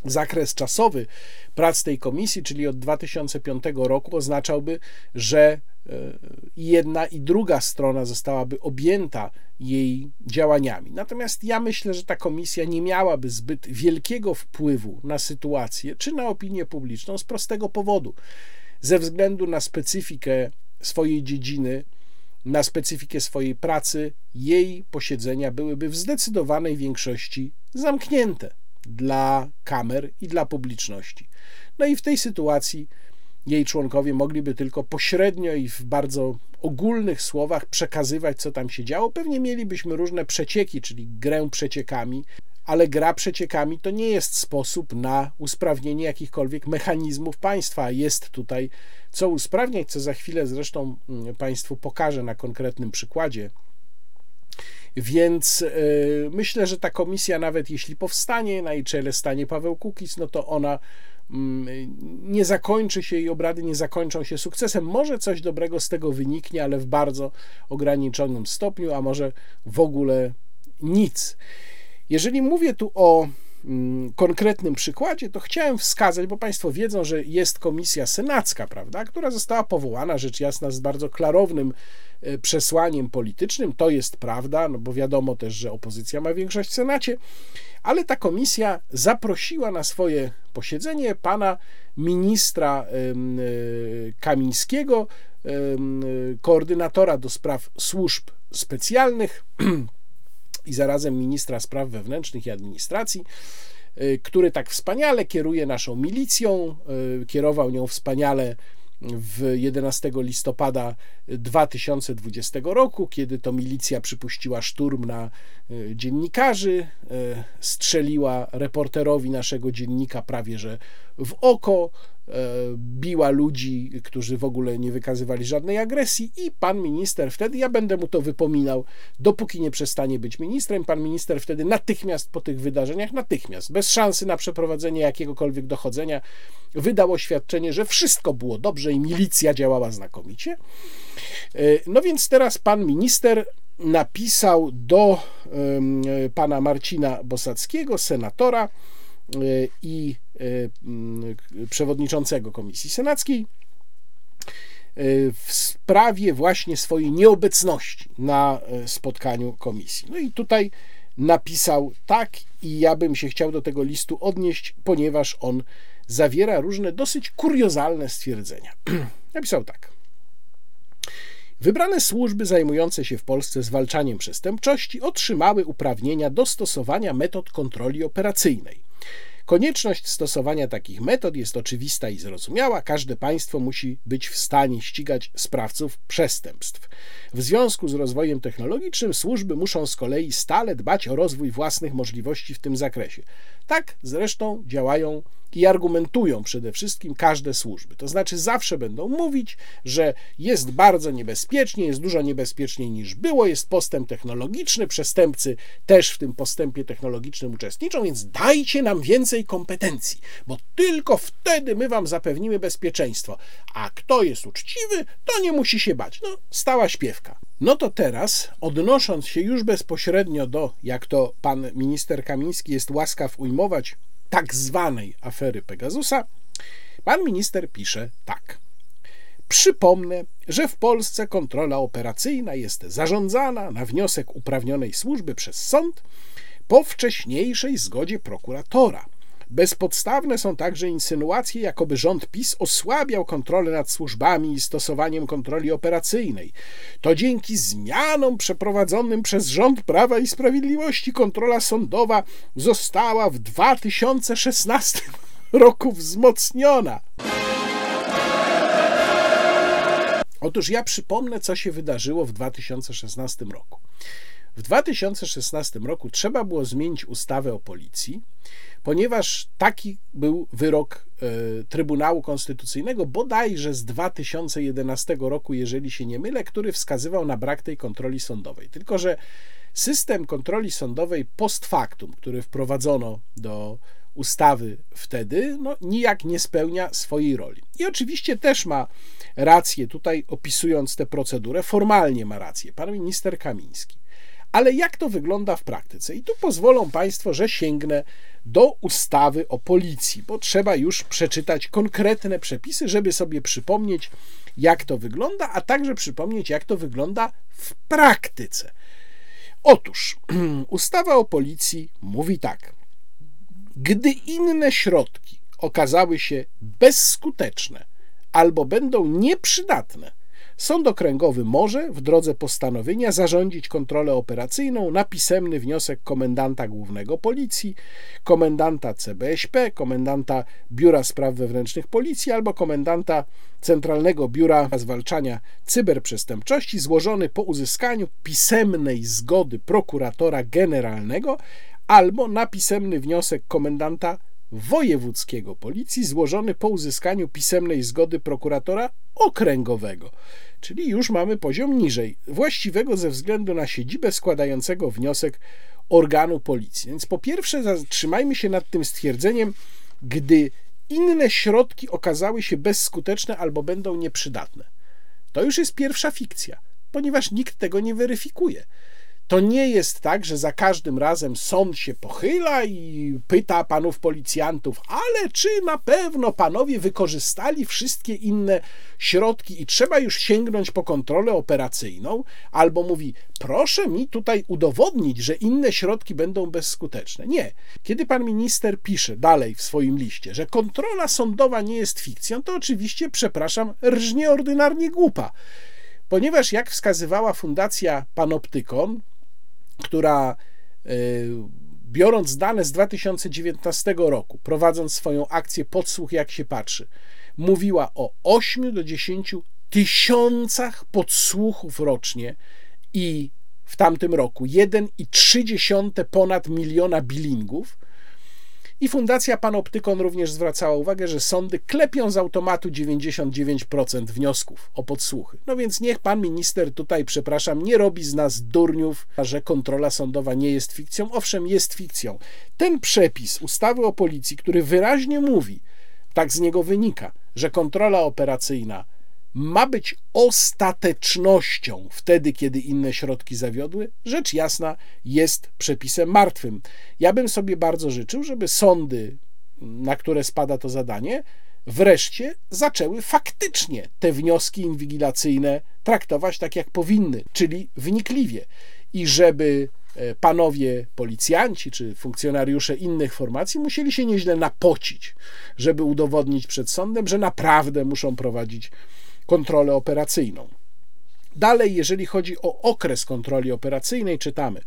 S1: zakres czasowy prac tej komisji, czyli od 2005 roku, oznaczałby, że i jedna i druga strona zostałaby objęta jej działaniami. Natomiast ja myślę, że ta komisja nie miałaby zbyt wielkiego wpływu na sytuację czy na opinię publiczną z prostego powodu. Ze względu na specyfikę swojej dziedziny, na specyfikę swojej pracy, jej posiedzenia byłyby w zdecydowanej większości zamknięte dla kamer i dla publiczności. No i w tej sytuacji jej członkowie mogliby tylko pośrednio i w bardzo ogólnych słowach przekazywać, co tam się działo. Pewnie mielibyśmy różne przecieki, czyli grę przeciekami, ale gra przeciekami to nie jest sposób na usprawnienie jakichkolwiek mechanizmów państwa. Jest tutaj co usprawniać, co za chwilę zresztą mm, Państwu pokażę na konkretnym przykładzie. Więc yy, myślę, że ta komisja, nawet jeśli powstanie, na jej czele stanie Paweł Kukiz, no to ona Mm, nie zakończy się i obrady nie zakończą się sukcesem. Może coś dobrego z tego wyniknie, ale w bardzo ograniczonym stopniu, a może w ogóle nic. Jeżeli mówię tu o konkretnym przykładzie, to chciałem wskazać, bo Państwo wiedzą, że jest komisja senacka, prawda, która została powołana, rzecz jasna, z bardzo klarownym e, przesłaniem politycznym. To jest prawda, no bo wiadomo też, że opozycja ma większość w Senacie ale ta komisja zaprosiła na swoje posiedzenie pana ministra e, Kamińskiego, koordynatora do spraw służb specjalnych i zarazem ministra spraw wewnętrznych i administracji, e, który tak wspaniale kieruje naszą milicją, e, kierował nią wspaniale w 11 listopada 2020 roku, kiedy to milicja przypuściła szturm na e, dziennikarzy, strzeliła reporterowi naszego dziennika prawie że w oko, biła ludzi, którzy w ogóle nie wykazywali żadnej agresji i pan minister wtedy, ja będę mu to wypominał, dopóki nie przestanie być ministrem, pan minister wtedy natychmiast po tych wydarzeniach, natychmiast, bez szansy na przeprowadzenie jakiegokolwiek dochodzenia, wydał oświadczenie, że wszystko było dobrze i milicja działała znakomicie. No więc teraz pan minister napisał do pana Marcina Bosackiego, senatora, i przewodniczącego Komisji Senackiej w sprawie właśnie swojej nieobecności na spotkaniu komisji. No i tutaj napisał tak, i ja bym się chciał do tego listu odnieść, ponieważ on zawiera różne dosyć kuriozalne stwierdzenia. Napisał tak. Wybrane służby zajmujące się w Polsce zwalczaniem przestępczości otrzymały uprawnienia do stosowania metod kontroli operacyjnej. Konieczność stosowania takich metod jest oczywista i zrozumiała. Każde państwo musi być w stanie ścigać sprawców przestępstw. W związku z rozwojem technologicznym służby muszą z kolei stale dbać o rozwój własnych możliwości w tym zakresie. Tak zresztą działają i argumentują przede wszystkim każde służby. To znaczy zawsze będą mówić, że jest bardzo niebezpiecznie, jest dużo niebezpieczniej niż było, jest postęp technologiczny, przestępcy też w tym postępie technologicznym uczestniczą, więc dajcie nam więcej kompetencji, bo tylko wtedy my wam zapewnimy bezpieczeństwo. A kto jest uczciwy, to nie musi się bać. No, stała śpiewka. No to teraz, odnosząc się już bezpośrednio do, jak to pan minister Kamiński jest łaskaw ujmować, tak zwanej afery Pegasusa, pan minister pisze tak. Przypomnę, że w Polsce kontrola operacyjna jest zarządzana na wniosek uprawnionej służby przez sąd po wcześniejszej zgodzie prokuratora – Bezpodstawne są także insynuacje, jakoby rząd PiS osłabiał kontrolę nad służbami i stosowaniem kontroli operacyjnej. To dzięki zmianom przeprowadzonym przez rząd Prawa i Sprawiedliwości kontrola sądowa została w 2016 roku wzmocniona. Otóż ja przypomnę, co się wydarzyło w 2016 roku. W 2016 roku trzeba było zmienić ustawę o policji, ponieważ taki był wyrok e, Trybunału Konstytucyjnego, bodajże z 2011 roku, jeżeli się nie mylę, który wskazywał na brak tej kontroli sądowej. Tylko, że system kontroli sądowej post factum, który wprowadzono do ustawy wtedy, no, nijak nie spełnia swojej roli. I oczywiście też ma rację tutaj, opisując tę procedurę, formalnie ma rację pan minister Kamiński. Ale jak to wygląda w praktyce? I tu pozwolą Państwo, że sięgnę do ustawy o policji, bo trzeba już przeczytać konkretne przepisy, żeby sobie przypomnieć, jak to wygląda, a także przypomnieć, jak to wygląda w praktyce. Otóż ustawa o policji mówi tak: gdy inne środki okazały się bezskuteczne albo będą nieprzydatne Sąd Okręgowy może w drodze postanowienia zarządzić kontrolę operacyjną na pisemny wniosek komendanta głównego policji, komendanta CBŚP, komendanta Biura Spraw Wewnętrznych Policji albo komendanta Centralnego Biura Zwalczania Cyberprzestępczości złożony po uzyskaniu pisemnej zgody prokuratora generalnego albo na pisemny wniosek komendanta wojewódzkiego policji złożony po uzyskaniu pisemnej zgody prokuratora okręgowego czyli już mamy poziom niżej, właściwego ze względu na siedzibę składającego wniosek organu policji. Więc po pierwsze, zatrzymajmy się nad tym stwierdzeniem, gdy inne środki okazały się bezskuteczne albo będą nieprzydatne. To już jest pierwsza fikcja, ponieważ nikt tego nie weryfikuje. To nie jest tak, że za każdym razem sąd się pochyla i pyta panów policjantów, ale czy na pewno panowie wykorzystali wszystkie inne środki i trzeba już sięgnąć po kontrolę operacyjną, albo mówi, proszę mi tutaj udowodnić, że inne środki będą bezskuteczne. Nie. Kiedy pan minister pisze dalej w swoim liście, że kontrola sądowa nie jest fikcją, to oczywiście, przepraszam, rżnie ordynarnie głupa ponieważ jak wskazywała Fundacja Panoptykon, która e, biorąc dane z 2019 roku, prowadząc swoją akcję Podsłuch jak się patrzy, mówiła o 8 do 10 tysiącach podsłuchów rocznie i w tamtym roku 1,3 ponad miliona billingów, i Fundacja Panoptykon również zwracała uwagę, że sądy klepią z automatu 99% wniosków o podsłuchy. No więc niech pan minister tutaj, przepraszam, nie robi z nas durniów, że kontrola sądowa nie jest fikcją. Owszem, jest fikcją. Ten przepis ustawy o policji, który wyraźnie mówi, tak z niego wynika, że kontrola operacyjna ma być ostatecznością wtedy, kiedy inne środki zawiodły, rzecz jasna jest przepisem martwym. Ja bym sobie bardzo życzył, żeby sądy, na które spada to zadanie, wreszcie zaczęły faktycznie te wnioski inwigilacyjne traktować tak, jak powinny, czyli wnikliwie. I żeby e, panowie policjanci czy funkcjonariusze innych formacji musieli się nieźle napocić, żeby udowodnić przed sądem, że naprawdę muszą prowadzić kontrolę operacyjną. Dalej, jeżeli chodzi o okres kontroli operacyjnej, czytamy.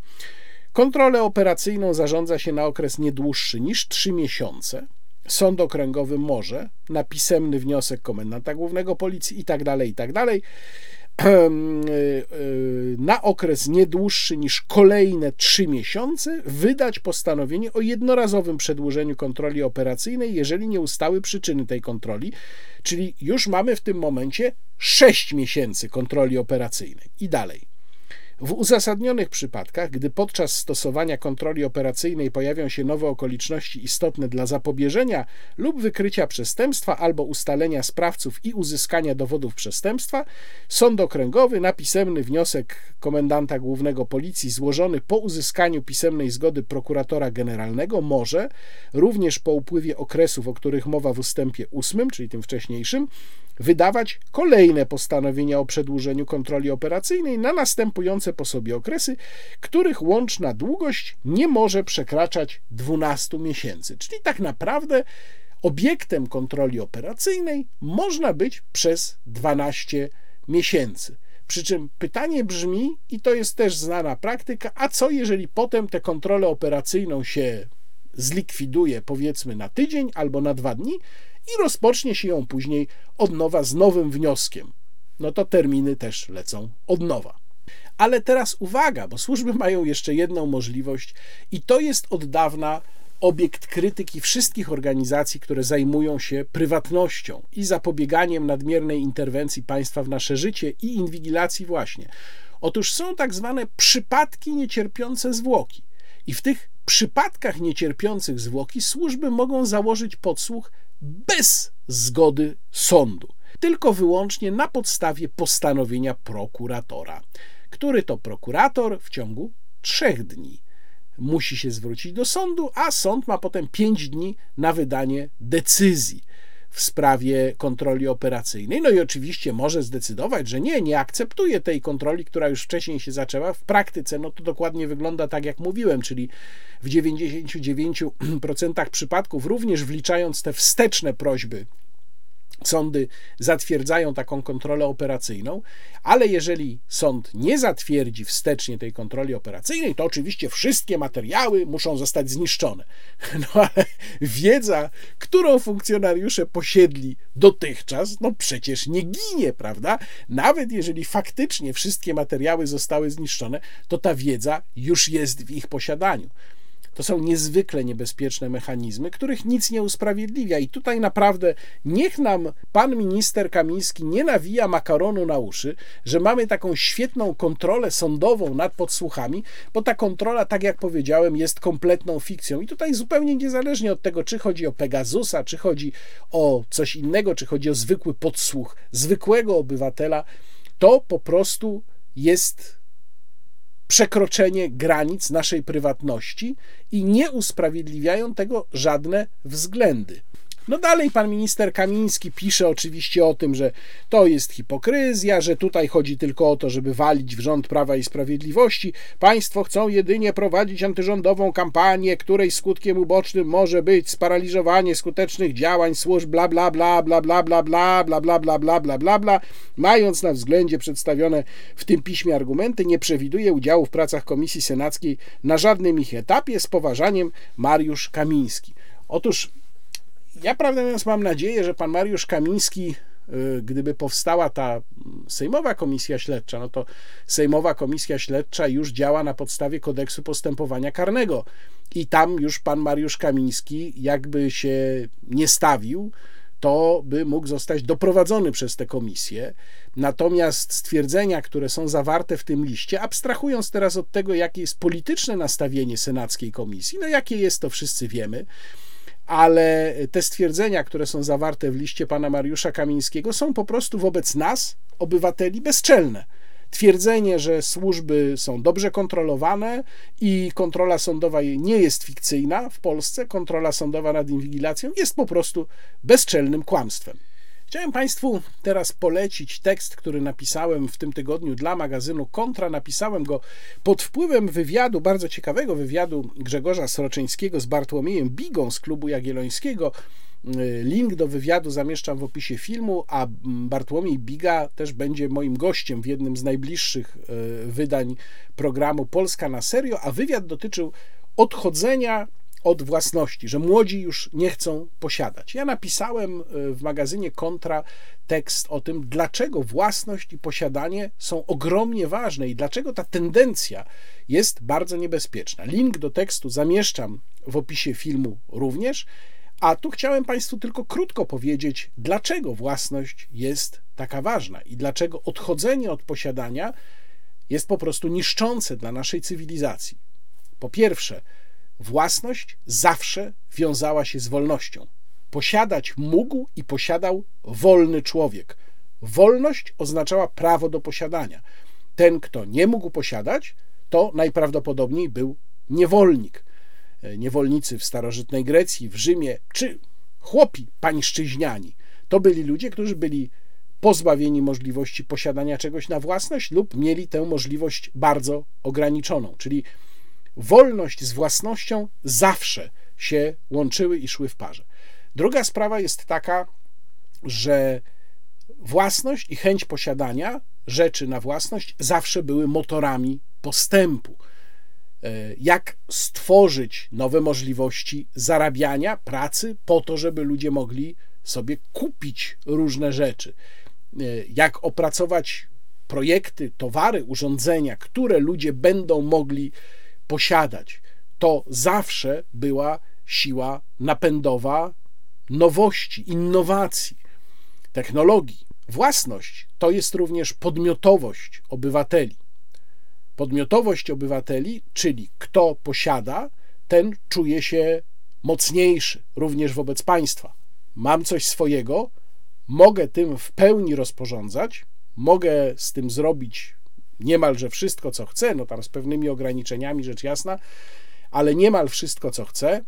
S1: Kontrolę operacyjną zarządza się na okres nie dłuższy niż 3 miesiące. Sąd okręgowy może na pisemny wniosek komendanta głównego policji i tak Y, y, na okres nie dłuższy niż kolejne 3 miesiące wydać postanowienie o jednorazowym przedłużeniu kontroli operacyjnej, jeżeli nie ustały przyczyny tej kontroli. Czyli już mamy w tym momencie 6 miesięcy kontroli operacyjnej i dalej. W uzasadnionych przypadkach, gdy podczas stosowania kontroli operacyjnej pojawią się nowe okoliczności istotne dla zapobieżenia lub wykrycia przestępstwa albo ustalenia sprawców i uzyskania dowodów przestępstwa, sąd okręgowy na pisemny wniosek komendanta głównego policji złożony po uzyskaniu pisemnej zgody prokuratora generalnego może, również po upływie okresów, o których mowa w ustępie 8, czyli tym wcześniejszym, wydawać kolejne postanowienia o przedłużeniu kontroli operacyjnej na następujące po sobie okresy, których łączna długość nie może przekraczać 12 miesięcy. Czyli tak naprawdę obiektem kontroli operacyjnej można być przez 12 miesięcy. Przy czym pytanie brzmi, i to jest też znana praktyka, a co jeżeli potem tę kontrolę operacyjną się zlikwiduje, powiedzmy na tydzień albo na dwa dni, i rozpocznie się ją później od nowa z nowym wnioskiem. No to terminy też lecą od nowa. Ale teraz uwaga, bo służby mają jeszcze jedną możliwość, i to jest od dawna obiekt krytyki wszystkich organizacji, które zajmują się prywatnością i zapobieganiem nadmiernej interwencji państwa w nasze życie i inwigilacji właśnie. Otóż są tak zwane przypadki niecierpiące zwłoki. I w tych przypadkach niecierpiących zwłoki służby mogą założyć podsłuch bez zgody sądu, tylko wyłącznie na podstawie postanowienia prokuratora, który to prokurator w ciągu trzech dni musi się zwrócić do sądu, a sąd ma potem pięć dni na wydanie decyzji w sprawie kontroli operacyjnej. No i oczywiście może zdecydować, że nie, nie akceptuje tej kontroli, która już wcześniej się zaczęła. W praktyce no to dokładnie wygląda tak, jak mówiłem, czyli w 99% przypadków, również wliczając te wsteczne prośby sądy zatwierdzają taką kontrolę operacyjną, ale jeżeli sąd nie zatwierdzi wstecznie tej kontroli operacyjnej, to oczywiście wszystkie materiały muszą zostać zniszczone. No ale wiedza, którą funkcjonariusze posiedli dotychczas, no przecież nie ginie, prawda? Nawet jeżeli faktycznie wszystkie materiały zostały zniszczone, to ta wiedza już jest w ich posiadaniu. To są niezwykle niebezpieczne mechanizmy, których nic nie usprawiedliwia. I tutaj naprawdę niech nam pan minister Kamiński nie nawija makaronu na uszy, że mamy taką świetną kontrolę sądową nad podsłuchami, bo ta kontrola, tak jak powiedziałem, jest kompletną fikcją. I tutaj zupełnie niezależnie od tego, czy chodzi o Pegasusa, czy chodzi o coś innego, czy chodzi o zwykły podsłuch zwykłego obywatela, to po prostu jest przekroczenie granic naszej prywatności i nie usprawiedliwiają tego żadne względy. No dalej pan minister Kamiński pisze oczywiście o tym, że to jest hipokryzja, że tutaj chodzi tylko o to, żeby walić w rząd Prawa i Sprawiedliwości. Państwo chcą jedynie prowadzić antyrządową kampanię, której skutkiem ubocznym może być sparaliżowanie skutecznych działań służb bla bla bla bla bla bla bla bla bla bla bla bla bla bla. Mając na względzie przedstawione w tym piśmie argumenty, nie przewiduje udziału w pracach Komisji Senackiej na żadnym ich etapie z poważaniem Mariusz Kamiński. Otóż ja prawdę mówiąc mam nadzieję, że pan Mariusz Kamiński, y, gdyby powstała ta Sejmowa Komisja Śledcza, no to Sejmowa Komisja Śledcza już działa na podstawie kodeksu postępowania karnego. I tam już pan Mariusz Kamiński, jakby się nie stawił, to by mógł zostać doprowadzony przez tę komisję. Natomiast stwierdzenia, które są zawarte w tym liście, abstrahując teraz od tego, jakie jest polityczne nastawienie Senackiej Komisji, no jakie jest, to wszyscy wiemy ale te stwierdzenia, które są zawarte w liście pana Mariusza Kamińskiego, są po prostu wobec nas, obywateli, bezczelne. Twierdzenie, że służby są dobrze kontrolowane i kontrola sądowa nie jest fikcyjna w Polsce, kontrola sądowa nad inwigilacją jest po prostu bezczelnym kłamstwem. Chciałem Państwu teraz polecić tekst, który napisałem w tym tygodniu dla magazynu Kontra. Napisałem go pod wpływem wywiadu, bardzo ciekawego wywiadu Grzegorza Sroczyńskiego z Bartłomiejem Bigą z klubu Jagiellońskiego. Link do wywiadu zamieszczam w opisie filmu, a Bartłomiej Biga też będzie moim gościem w jednym z najbliższych e, wydań programu Polska na serio, a wywiad dotyczył odchodzenia od własności, że młodzi już nie chcą posiadać. Ja napisałem e, w magazynie Kontra tekst o tym, dlaczego własność i posiadanie są ogromnie ważne i dlaczego ta tendencja jest bardzo niebezpieczna. Link do tekstu zamieszczam w opisie filmu również. A tu chciałem Państwu tylko krótko powiedzieć, dlaczego własność jest taka ważna i dlaczego odchodzenie od posiadania jest po prostu niszczące dla naszej cywilizacji. Po pierwsze, Własność zawsze wiązała się z wolnością. Posiadać mógł i posiadał wolny człowiek. Wolność oznaczała prawo do posiadania. Ten, kto nie mógł posiadać, to najprawdopodobniej był niewolnik. E, niewolnicy w starożytnej Grecji, w Rzymie, czy chłopi pańszczyźniani. To byli ludzie, którzy byli pozbawieni możliwości posiadania czegoś na własność lub mieli tę możliwość bardzo ograniczoną. Czyli wolność z własnością zawsze się łączyły i szły w parze. Druga sprawa jest taka, że własność i chęć posiadania rzeczy na własność zawsze były motorami postępu. E, jak stworzyć nowe możliwości zarabiania, pracy, po to, żeby ludzie mogli sobie kupić różne rzeczy. E, jak opracować projekty, towary, urządzenia, które ludzie będą mogli posiadać. To zawsze była siła napędowa nowości, innowacji, technologii. Własność to jest również podmiotowość obywateli. Podmiotowość obywateli, czyli kto posiada, ten czuje się mocniejszy również wobec państwa. Mam coś swojego, mogę tym w pełni rozporządzać, mogę z tym zrobić niemalże wszystko, co chce, no tam z pewnymi ograniczeniami, rzecz jasna, ale niemal wszystko, co chce,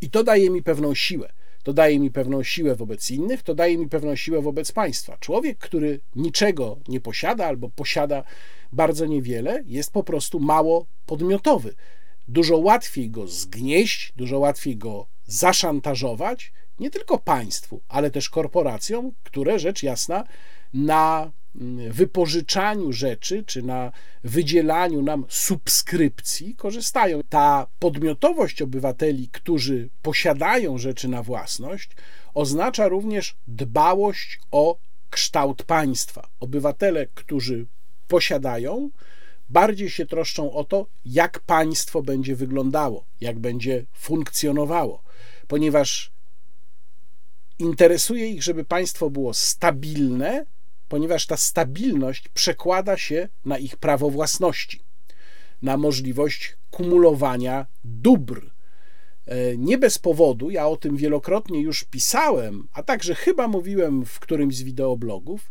S1: i to daje mi pewną siłę. To daje mi pewną siłę wobec innych, to daje mi pewną siłę wobec państwa. Człowiek, który niczego nie posiada albo posiada bardzo niewiele, jest po prostu mało podmiotowy. Dużo łatwiej go zgnieść, dużo łatwiej go zaszantażować, nie tylko państwu, ale też korporacjom, które rzecz jasna na wypożyczaniu rzeczy czy na wydzielaniu nam subskrypcji korzystają. Ta podmiotowość obywateli, którzy posiadają rzeczy na własność, oznacza również dbałość o kształt państwa. Obywatele, którzy posiadają, bardziej się troszczą o to, jak państwo będzie wyglądało, jak będzie funkcjonowało, ponieważ interesuje ich, żeby państwo było stabilne, ponieważ ta stabilność przekłada się na ich prawo własności, na możliwość kumulowania dóbr. E, nie bez powodu, ja o tym wielokrotnie już pisałem, a także chyba mówiłem w którymś z wideoblogów,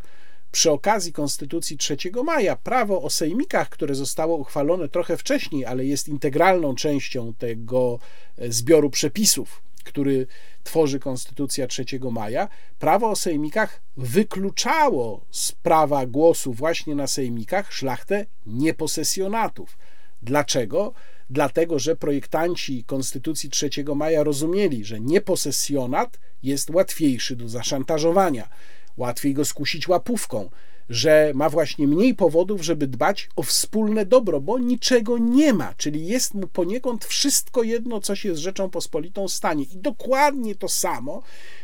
S1: przy okazji Konstytucji 3 maja prawo o sejmikach, które zostało uchwalone trochę wcześniej, ale jest integralną częścią tego e, zbioru przepisów, który tworzy Konstytucja 3 maja, prawo o sejmikach wykluczało z prawa głosu właśnie na sejmikach szlachtę nieposesjonatów. Dlaczego? Dlatego, że projektanci Konstytucji 3 maja rozumieli, że nieposesjonat jest łatwiejszy do zaszantażowania, łatwiej go skusić łapówką, że ma właśnie mniej powodów, żeby dbać o wspólne dobro, bo niczego nie ma, czyli jest mu poniekąd wszystko jedno, co się z Rzeczą Pospolitą stanie. I dokładnie to samo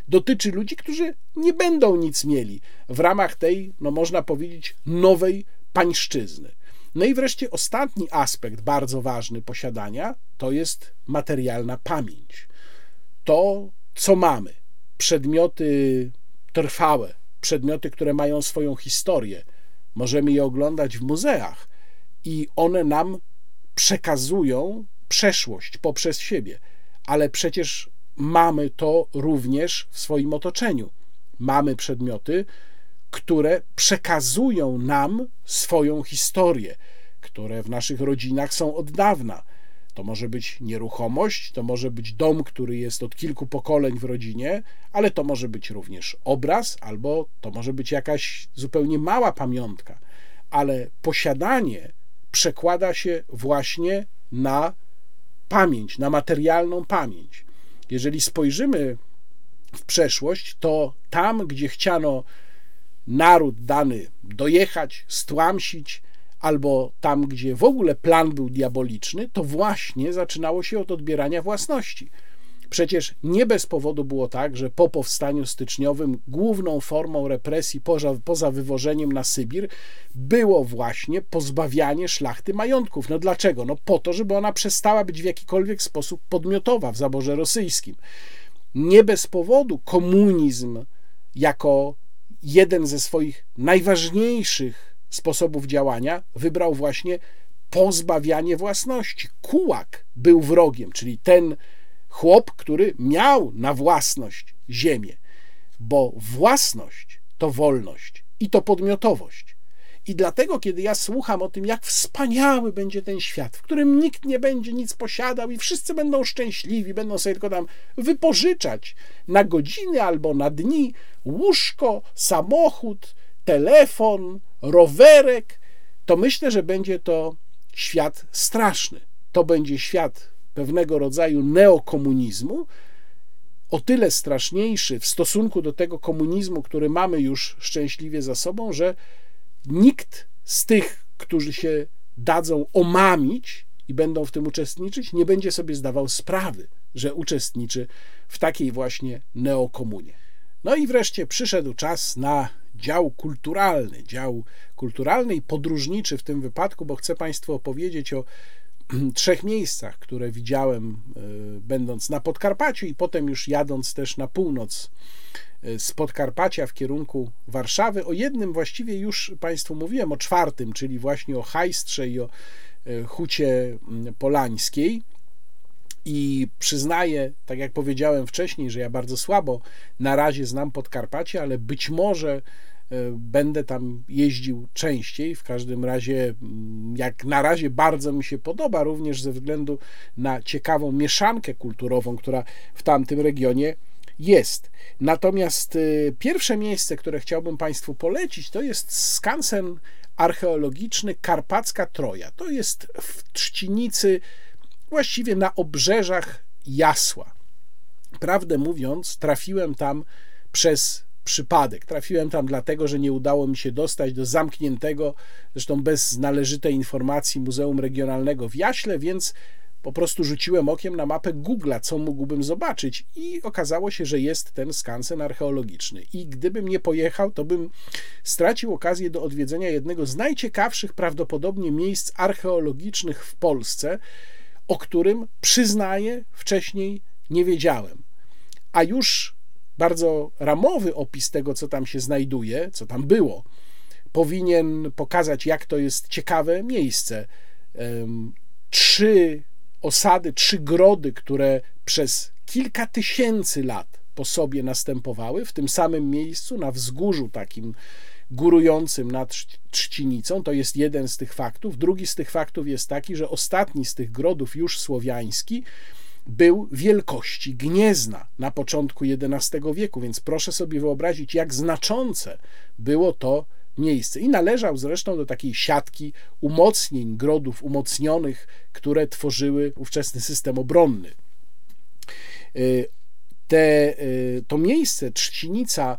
S1: dotyczy ludzi, którzy nie będą nic mieli w ramach tej, no można powiedzieć, nowej pańszczyzny. No i wreszcie ostatni aspekt bardzo ważny posiadania to jest materialna pamięć. To, co mamy, przedmioty trwałe, przedmioty, które mają swoją historię. Możemy je oglądać w muzeach i one nam przekazują przeszłość poprzez siebie. Ale przecież mamy to również w swoim otoczeniu. Mamy przedmioty, które przekazują nam swoją historię, które w naszych rodzinach są od dawna. To może być nieruchomość, to może być dom, który jest od kilku pokoleń w rodzinie, ale to może być również obraz, albo to może być jakaś zupełnie mała pamiątka. Ale posiadanie przekłada się właśnie na pamięć, na materialną pamięć. Jeżeli spojrzymy w przeszłość, to tam, gdzie chciano naród dany dojechać, stłamsić, albo tam, gdzie w ogóle plan był diaboliczny, to właśnie zaczynało się od odbierania własności. Przecież nie bez powodu było tak, że po powstaniu styczniowym główną formą represji poza, poza wywożeniem na Sybir było właśnie pozbawianie szlachty majątków. No dlaczego? No po to, żeby ona przestała być w jakikolwiek sposób podmiotowa w zaborze rosyjskim. Nie bez powodu komunizm jako jeden ze swoich najważniejszych sposobów działania wybrał właśnie pozbawianie własności. Kułak był wrogiem, czyli ten chłop, który miał na własność ziemię, bo własność to wolność i to podmiotowość. I dlatego, kiedy ja słucham o tym, jak wspaniały będzie ten świat, w którym nikt nie będzie nic posiadał i wszyscy będą szczęśliwi, będą sobie tylko tam wypożyczać na godziny albo na dni łóżko, samochód, telefon, rowerek, to myślę, że będzie to świat straszny. To będzie świat pewnego rodzaju neokomunizmu, o tyle straszniejszy w stosunku do tego komunizmu, który mamy już szczęśliwie za sobą, że nikt z tych, którzy się dadzą omamić i będą w tym uczestniczyć, nie będzie sobie zdawał sprawy, że uczestniczy w takiej właśnie neokomunie. No i wreszcie przyszedł czas na dział kulturalny, dział kulturalny i podróżniczy w tym wypadku, bo chcę Państwu opowiedzieć o trzech miejscach, które widziałem, e, będąc na Podkarpaciu i potem już jadąc też na północ e, z Podkarpacia w kierunku Warszawy. O jednym właściwie już Państwu mówiłem, o czwartym, czyli właśnie o Hajstrze i o e, Hucie Polańskiej. I przyznaję, tak jak powiedziałem wcześniej, że ja bardzo słabo na razie znam Podkarpacie, ale być może E, będę tam jeździł częściej. W każdym razie, mm, jak na razie, bardzo mi się podoba, również ze względu na ciekawą mieszankę kulturową, która w tamtym regionie jest. Natomiast e, pierwsze miejsce, które chciałbym Państwu polecić, to jest skansen archeologiczny Karpacka Troja. To jest w Trzcinicy, właściwie na obrzeżach Jasła. Prawdę mówiąc, trafiłem tam przez przypadek. Trafiłem tam dlatego, że nie udało mi się dostać do zamkniętego, zresztą bez należytej informacji Muzeum Regionalnego w Jaśle, więc po prostu rzuciłem okiem na mapę Google'a, co mógłbym zobaczyć, i okazało się, że jest ten skansen archeologiczny. I gdybym nie pojechał, to bym stracił okazję do odwiedzenia jednego z najciekawszych prawdopodobnie miejsc archeologicznych w Polsce, o którym przyznaję wcześniej nie wiedziałem. A już bardzo ramowy opis tego, co tam się znajduje, co tam było, powinien pokazać, jak to jest ciekawe miejsce. Trzy osady, trzy grody, które przez kilka tysięcy lat po sobie następowały, w tym samym miejscu, na wzgórzu takim górującym nad Trzcinicą. To jest jeden z tych faktów. Drugi z tych faktów jest taki, że ostatni z tych grodów, już słowiański, był wielkości Gniezna na początku XI wieku, więc proszę sobie wyobrazić, jak znaczące było to miejsce. I należał zresztą do takiej siatki umocnień, grodów umocnionych, które tworzyły ówczesny system obronny. Y, te, y, to miejsce, Trzcinica,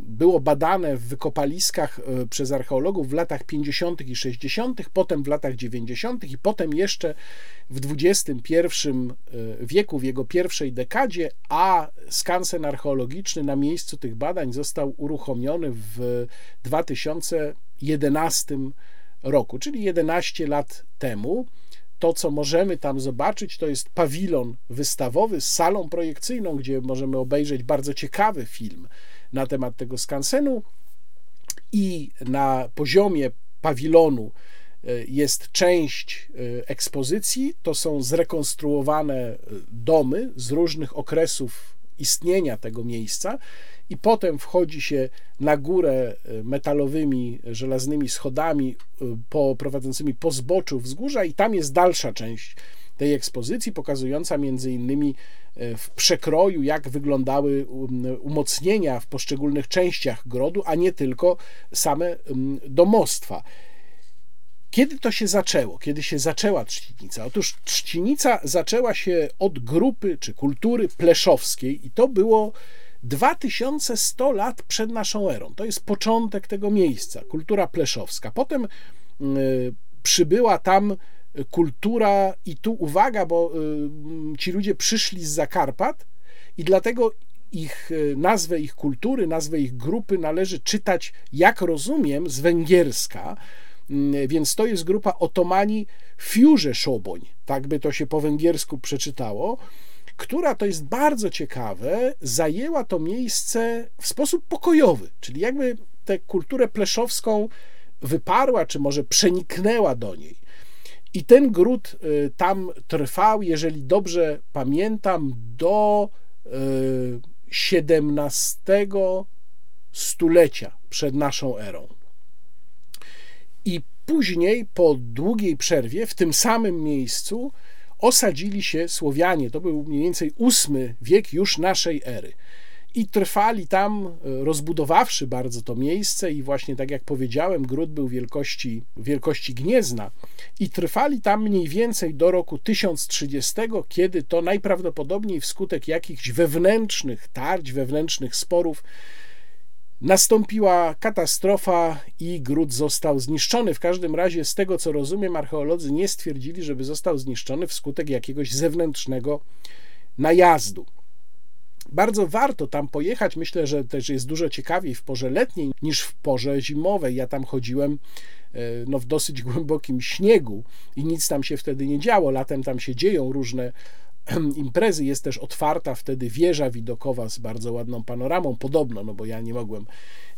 S1: było badane w wykopaliskach e, przez archeologów w latach 50. i 60., potem w latach 90. i potem jeszcze w XXI e, wieku, w jego pierwszej dekadzie, a skansen archeologiczny na miejscu tych badań został uruchomiony w 2011 roku, czyli 11 lat temu to, co możemy tam zobaczyć, to jest pawilon wystawowy z salą projekcyjną, gdzie możemy obejrzeć bardzo ciekawy film na temat tego skansenu. I na poziomie pawilonu jest część ekspozycji, to są zrekonstruowane domy z różnych okresów istnienia tego miejsca i potem wchodzi się na górę metalowymi, żelaznymi schodami po, prowadzącymi po zboczu wzgórza i tam jest dalsza część tej ekspozycji, pokazująca między innymi e, w przekroju, jak wyglądały um, umocnienia w poszczególnych częściach grodu, a nie tylko same um, domostwa. Kiedy to się zaczęło? Kiedy się zaczęła trzcinica? Otóż trzcinica zaczęła się od grupy czy kultury pleszowskiej i to było 2100 lat przed naszą erą. To jest początek tego miejsca, kultura pleszowska. Potem y, przybyła tam kultura i tu uwaga, bo y, ci ludzie przyszli z Zakarpat i dlatego ich y, nazwę ich kultury, nazwę ich grupy należy czytać, jak rozumiem, z węgierska, mm, więc to jest grupa Otomani Fiurze Szoboń, tak by to się po węgiersku przeczytało, która to jest bardzo ciekawe, zajęła to miejsce w sposób pokojowy, czyli jakby tę kulturę pleszowską wyparła, czy może przeniknęła do niej. I ten gród y, tam trwał, jeżeli dobrze pamiętam, do XVII y, stulecia przed naszą erą. I później, po długiej przerwie, w tym samym miejscu osadzili się Słowianie. To był mniej więcej VIII wiek już naszej ery i trwali tam, e, rozbudowawszy bardzo to miejsce i właśnie tak jak powiedziałem, gród był wielkości, wielkości Gniezna i trwali tam mniej więcej do roku 1030, kiedy to najprawdopodobniej wskutek jakichś wewnętrznych tarć, wewnętrznych sporów nastąpiła katastrofa i gród został zniszczony. W każdym razie, z tego co rozumiem, archeolodzy nie stwierdzili, żeby został zniszczony wskutek jakiegoś zewnętrznego najazdu. Bardzo warto tam pojechać. Myślę, że też jest dużo ciekawiej w porze letniej niż w porze zimowej. Ja tam chodziłem e, no, w dosyć głębokim śniegu i nic tam się wtedy nie działo. Latem tam się dzieją różne imprezy. Jest też otwarta wtedy wieża widokowa z bardzo ładną panoramą, podobno, no bo ja nie mogłem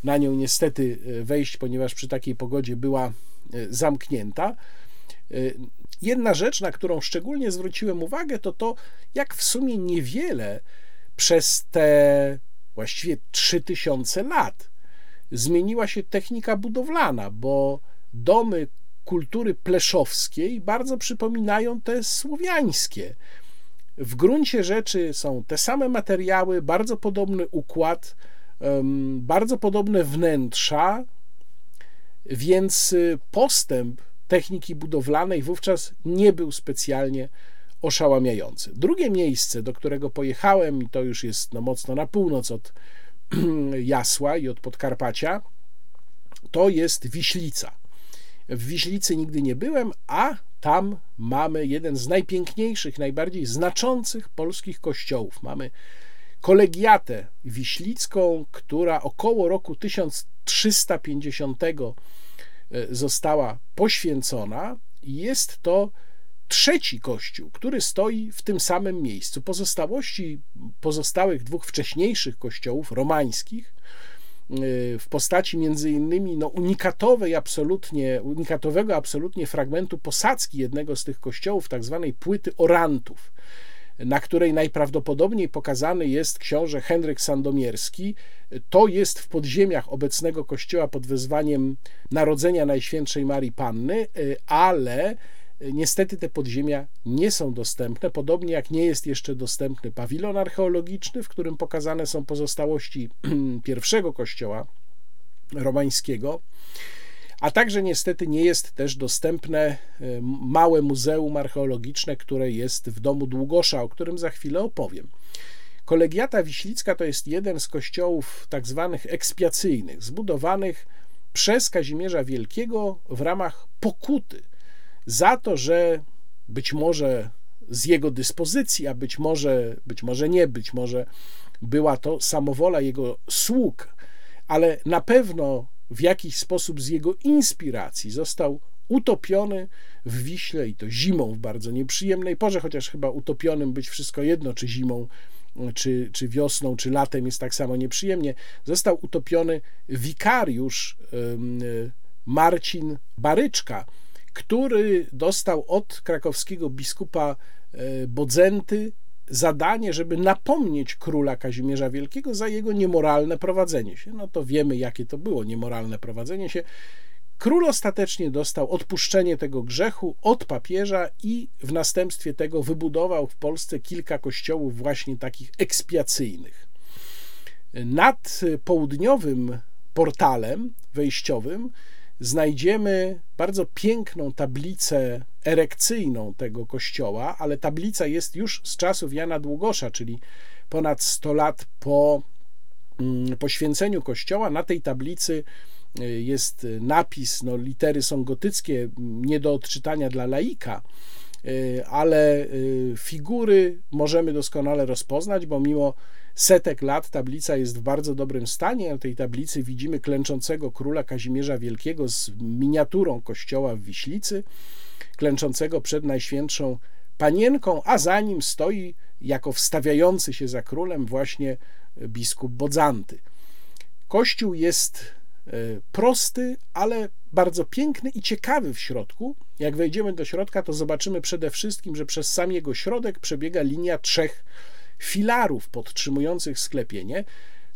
S1: na nią niestety e, wejść, ponieważ przy takiej pogodzie była e, zamknięta. Jedna rzecz, na którą szczególnie zwróciłem uwagę, to to, jak w sumie niewiele przez te właściwie 3000 lat zmieniła się technika budowlana, bo domy kultury pleszowskiej bardzo przypominają te słowiańskie. W gruncie rzeczy są te same materiały, bardzo podobny układ, bardzo podobne wnętrza, więc y, postęp techniki budowlanej wówczas nie był specjalnie oszałamiający. Drugie miejsce, do którego pojechałem, i to już jest no, mocno na północ od Jasła i od Podkarpacia, to jest Wiślica. W Wiślicy nigdy nie byłem, a tam mamy jeden z najpiękniejszych, najbardziej znaczących polskich kościołów. Mamy kolegiatę wiślicką, która około roku 1350 e, została poświęcona. Jest to trzeci kościół, który stoi w tym samym miejscu. Pozostałości pozostałych dwóch wcześniejszych kościołów romańskich w postaci między innymi no, unikatowej absolutnie, unikatowego absolutnie fragmentu posadzki jednego z tych kościołów, tak zwanej płyty orantów, na której najprawdopodobniej pokazany jest książę Henryk Sandomierski. To jest w podziemiach obecnego kościoła pod wezwaniem Narodzenia Najświętszej Marii Panny, y, ale Niestety te podziemia nie są dostępne, podobnie jak nie jest jeszcze dostępny pawilon archeologiczny, w którym pokazane są pozostałości pierwszego kościoła romańskiego, a także niestety nie jest też dostępne e, małe muzeum archeologiczne, które jest w domu Długosza, o którym za chwilę opowiem. Kolegiata Wiślicka to jest jeden z kościołów tak zwanych ekspiacyjnych, zbudowanych przez Kazimierza Wielkiego w ramach pokuty za to, że być może z jego dyspozycji, a być może, być może nie, być może była to samowola jego sług, ale na pewno w jakiś sposób z jego inspiracji został utopiony w Wiśle i to zimą w bardzo nieprzyjemnej porze, chociaż chyba utopionym być wszystko jedno, czy zimą, czy, czy wiosną, czy latem jest tak samo nieprzyjemnie. Został utopiony wikariusz Marcin Baryczka, który dostał od krakowskiego biskupa e, Bodzenty zadanie, żeby napomnieć króla Kazimierza Wielkiego za jego niemoralne prowadzenie się. No to wiemy, jakie to było niemoralne prowadzenie się. Król ostatecznie dostał odpuszczenie tego grzechu od papieża i w następstwie tego wybudował w Polsce kilka kościołów właśnie takich ekspiacyjnych. Nad południowym portalem wejściowym znajdziemy bardzo piękną tablicę erekcyjną tego kościoła, ale tablica jest już z czasów Jana Długosza, czyli ponad 100 lat po mm, poświęceniu kościoła. Na tej tablicy y, jest napis, no litery są gotyckie, nie do odczytania dla laika, ale y, figury możemy doskonale rozpoznać, bo mimo setek lat tablica jest w bardzo dobrym stanie. Na tej tablicy widzimy klęczącego króla Kazimierza Wielkiego z miniaturą kościoła w Wiślicy, klęczącego przed Najświętszą Panienką, a za nim stoi jako wstawiający się za królem właśnie biskup Bodzanty. Kościół jest prosty, ale bardzo piękny i ciekawy w środku. Jak wejdziemy do środka, to zobaczymy przede wszystkim, że przez sam jego środek przebiega linia trzech filarów podtrzymujących sklepienie,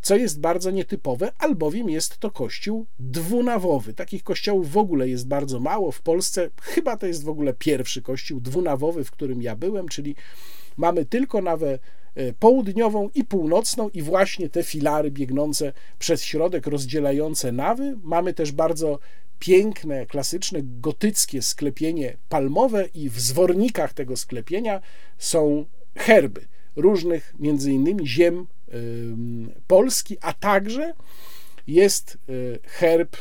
S1: co jest bardzo nietypowe, albowiem jest to kościół dwunawowy. Takich kościołów w ogóle jest bardzo mało. W Polsce chyba to jest w ogóle pierwszy kościół dwunawowy, w którym ja byłem, czyli mamy tylko nawę e, południową i północną i właśnie te filary biegnące przez środek, rozdzielające nawy. Mamy też bardzo piękne, klasyczne, gotyckie sklepienie palmowe i w zwornikach tego sklepienia są herby różnych, między innymi ziem Polski, a także jest y, herb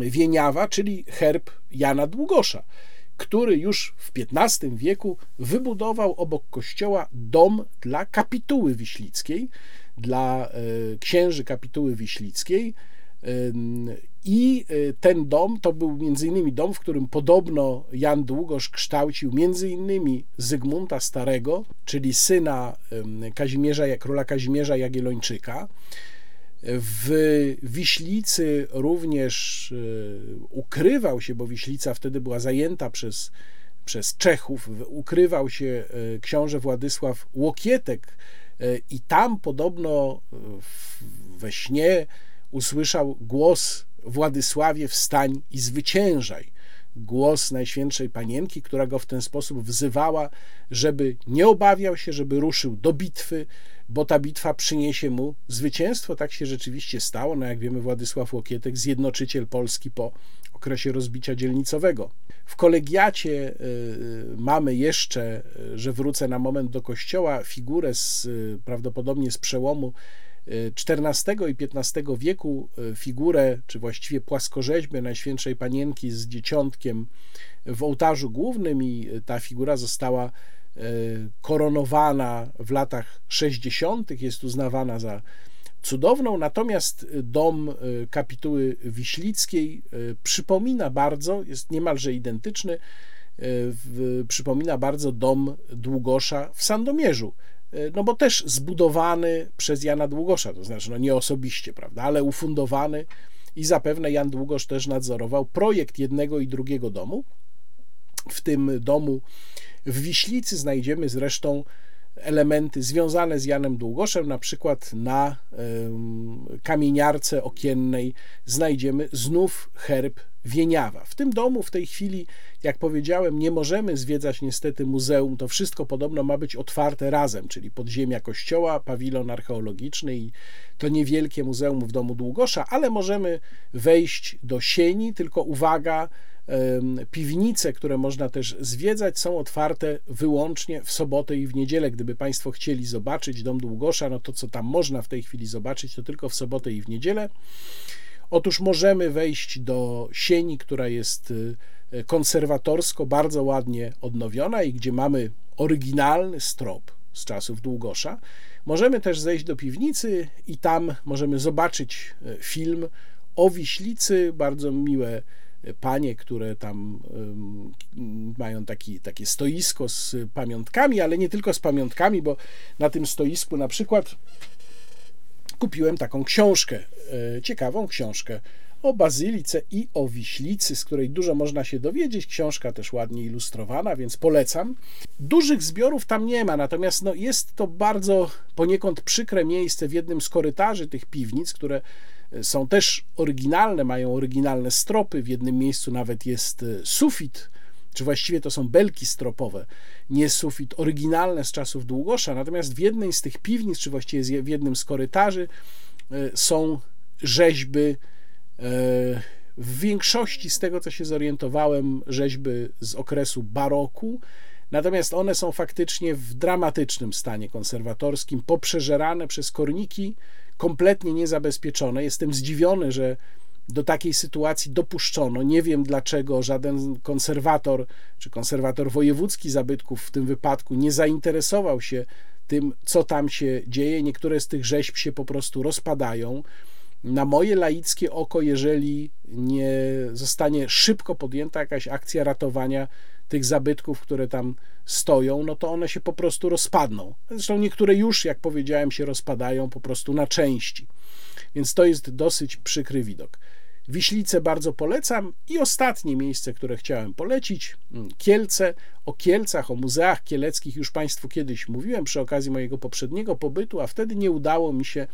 S1: Wieniawa, czyli herb Jana Długosza, który już w XV wieku wybudował obok kościoła dom dla kapituły wiślickiej, dla y, księży kapituły wiślickiej i y, ten dom to był między innymi dom, w którym podobno Jan Długosz kształcił między innymi Zygmunta Starego, czyli syna Kazimierza, króla Kazimierza Jagiellończyka. W Wiślicy również y, ukrywał się, bo Wiślica wtedy była zajęta przez, przez Czechów, ukrywał się y, książę Władysław Łokietek i tam podobno we śnie usłyszał głos Władysławie wstań i zwyciężaj. Głos Najświętszej Panienki, która go w ten sposób wzywała, żeby nie obawiał się, żeby ruszył do bitwy, bo ta bitwa przyniesie mu zwycięstwo. Tak się rzeczywiście stało. No jak wiemy, Władysław Łokietek, zjednoczyciel Polski po okresie rozbicia dzielnicowego. W kolegiacie y, mamy jeszcze, y, że wrócę na moment do kościoła, figurę z, prawdopodobnie z przełomu XIV i XV wieku e, figurę, czy właściwie płaskorzeźbę Najświętszej Panienki z dzieciątkiem w ołtarzu głównym i ta figura została e, koronowana w latach 60., jest uznawana za cudowną, natomiast dom e, kapituły wiślickiej przypomina bardzo, jest niemalże identyczny, przypomina bardzo dom Długosza w Sandomierzu. No bo też zbudowany przez Jana Długosza, to znaczy no nie osobiście, prawda, ale ufundowany i zapewne Jan Długosz też nadzorował projekt jednego i drugiego domu. W tym domu w Wiślicy znajdziemy zresztą elementy związane z Janem Długoszem, na przykład na kamieniarce okiennej znajdziemy znów herb Wieniawa. W tym domu w tej chwili, jak powiedziałem, nie możemy zwiedzać niestety muzeum. To wszystko podobno ma być otwarte razem, czyli podziemia kościoła, pawilon archeologiczny i to niewielkie muzeum w domu Długosza, ale możemy wejść do sieni, tylko uwaga, Piwnice, które można też zwiedzać, są otwarte wyłącznie w sobotę i w niedzielę. Gdyby Państwo chcieli zobaczyć dom Długosza, no to co tam można w tej chwili zobaczyć, to tylko w sobotę i w niedzielę. Otóż możemy wejść do sieni, która jest y, konserwatorsko bardzo ładnie odnowiona i gdzie mamy oryginalny strop z czasów Długosza. Możemy też zejść do piwnicy i tam możemy zobaczyć y, film o Wiślicy, bardzo miłe panie, które tam mają taki, takie stoisko z pamiątkami, ale nie tylko z pamiątkami, bo na tym stoisku na przykład kupiłem taką książkę, e, ciekawą książkę o bazylice i o wiślicy, z której dużo można się dowiedzieć. Książka też ładnie ilustrowana, więc polecam. Dużych zbiorów tam nie ma, natomiast no, jest to bardzo poniekąd przykre miejsce w jednym z korytarzy tych piwnic, które są też oryginalne, mają oryginalne stropy. W jednym miejscu nawet jest e, sufit, czy właściwie to są belki stropowe, nie sufit, oryginalne z czasów Długosza. Natomiast w jednej z tych piwnic, czy właściwie w jednym z korytarzy, e, są rzeźby. E, w większości z tego, co się zorientowałem, rzeźby z okresu baroku, natomiast one są faktycznie w dramatycznym stanie konserwatorskim, poprzeżerane przez korniki, kompletnie niezabezpieczone. Jestem zdziwiony, że do takiej sytuacji dopuszczono. Nie wiem dlaczego żaden konserwator czy konserwator wojewódzki zabytków w tym wypadku nie zainteresował się tym, co tam się dzieje. Niektóre z tych rzeźb się po prostu rozpadają. Na moje laickie oko, jeżeli nie zostanie szybko podjęta jakaś akcja ratowania tych zabytków, które tam stoją, no to one się po prostu rozpadną. Zresztą niektóre już, jak powiedziałem, się rozpadają po prostu na części. Więc to jest dosyć przykry widok. Wiślice bardzo polecam i ostatnie miejsce, które chciałem polecić, mm, Kielce. O Kielcach, o muzeach kieleckich już Państwu kiedyś mówiłem przy okazji mojego poprzedniego pobytu, a wtedy nie udało mi się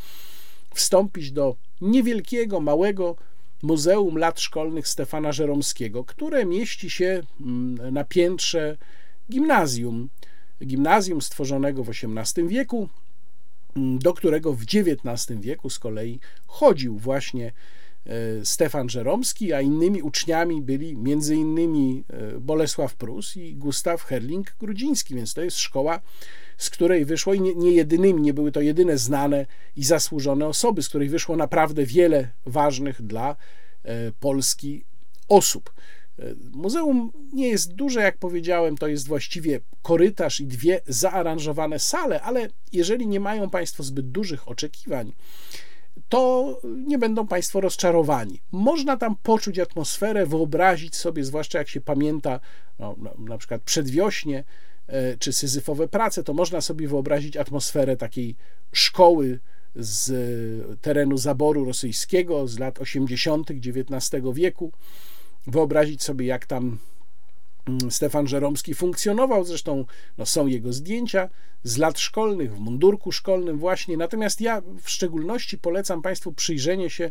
S1: wstąpić do niewielkiego, małego Muzeum Lat Szkolnych Stefana Żeromskiego, które mieści się mm, na piętrze gimnazjum. Gimnazjum stworzonego w XVIII wieku, mm, do którego w XIX wieku z kolei chodził właśnie e, Stefan Żeromski, a innymi uczniami byli między innymi e, Bolesław Prus i Gustaw Herling-Grudziński, więc to jest szkoła, z której wyszło i nie, nie jedynymi, nie były to jedyne znane i zasłużone osoby, z której wyszło naprawdę wiele ważnych dla e, Polski osób. Muzeum nie jest duże, jak powiedziałem, to jest właściwie korytarz i dwie zaaranżowane sale, ale jeżeli nie mają Państwo zbyt dużych oczekiwań, to nie będą Państwo rozczarowani. Można tam poczuć atmosferę, wyobrazić sobie, zwłaszcza jak się pamięta no, na przykład przedwiośnie e, czy syzyfowe prace, to można sobie wyobrazić atmosferę takiej szkoły z terenu zaboru rosyjskiego z lat 80. XIX wieku wyobrazić sobie, jak tam mm, Stefan Żeromski funkcjonował. Zresztą no, są jego zdjęcia z lat szkolnych, w mundurku szkolnym, właśnie. Natomiast ja w szczególności polecam Państwu przyjrzenie się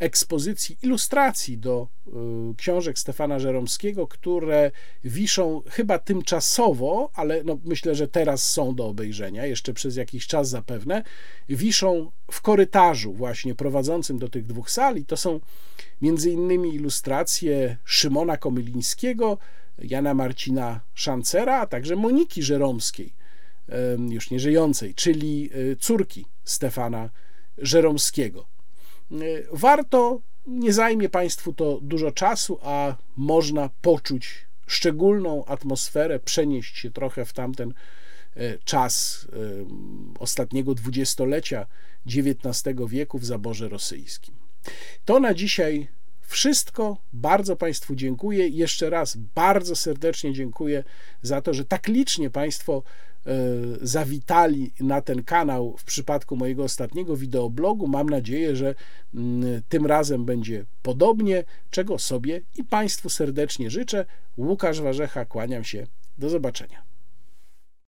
S1: ekspozycji ilustracji do y, książek Stefana Żeromskiego, które wiszą chyba tymczasowo, ale no myślę, że teraz są do obejrzenia, jeszcze przez jakiś czas zapewne, wiszą w korytarzu właśnie prowadzącym do tych dwóch sali. To są między innymi ilustracje Szymona Komylińskiego, Jana Marcina Szancera, a także Moniki Żeromskiej, już nieżyjącej, czyli y, córki Stefana Żeromskiego. Y, warto, nie zajmie Państwu to dużo czasu, a można poczuć szczególną atmosferę, przenieść się trochę w tamten y, czas y, ostatniego dwudziestolecia XIX wieku w zaborze rosyjskim. To na dzisiaj wszystko. Bardzo Państwu dziękuję. Jeszcze raz bardzo serdecznie dziękuję za to, że tak licznie Państwo E, zawitali na ten kanał w przypadku mojego ostatniego wideoblogu. Mam nadzieję, że mm, tym razem będzie podobnie, czego sobie i Państwu serdecznie życzę. Łukasz Warzecha, kłaniam się. Do zobaczenia.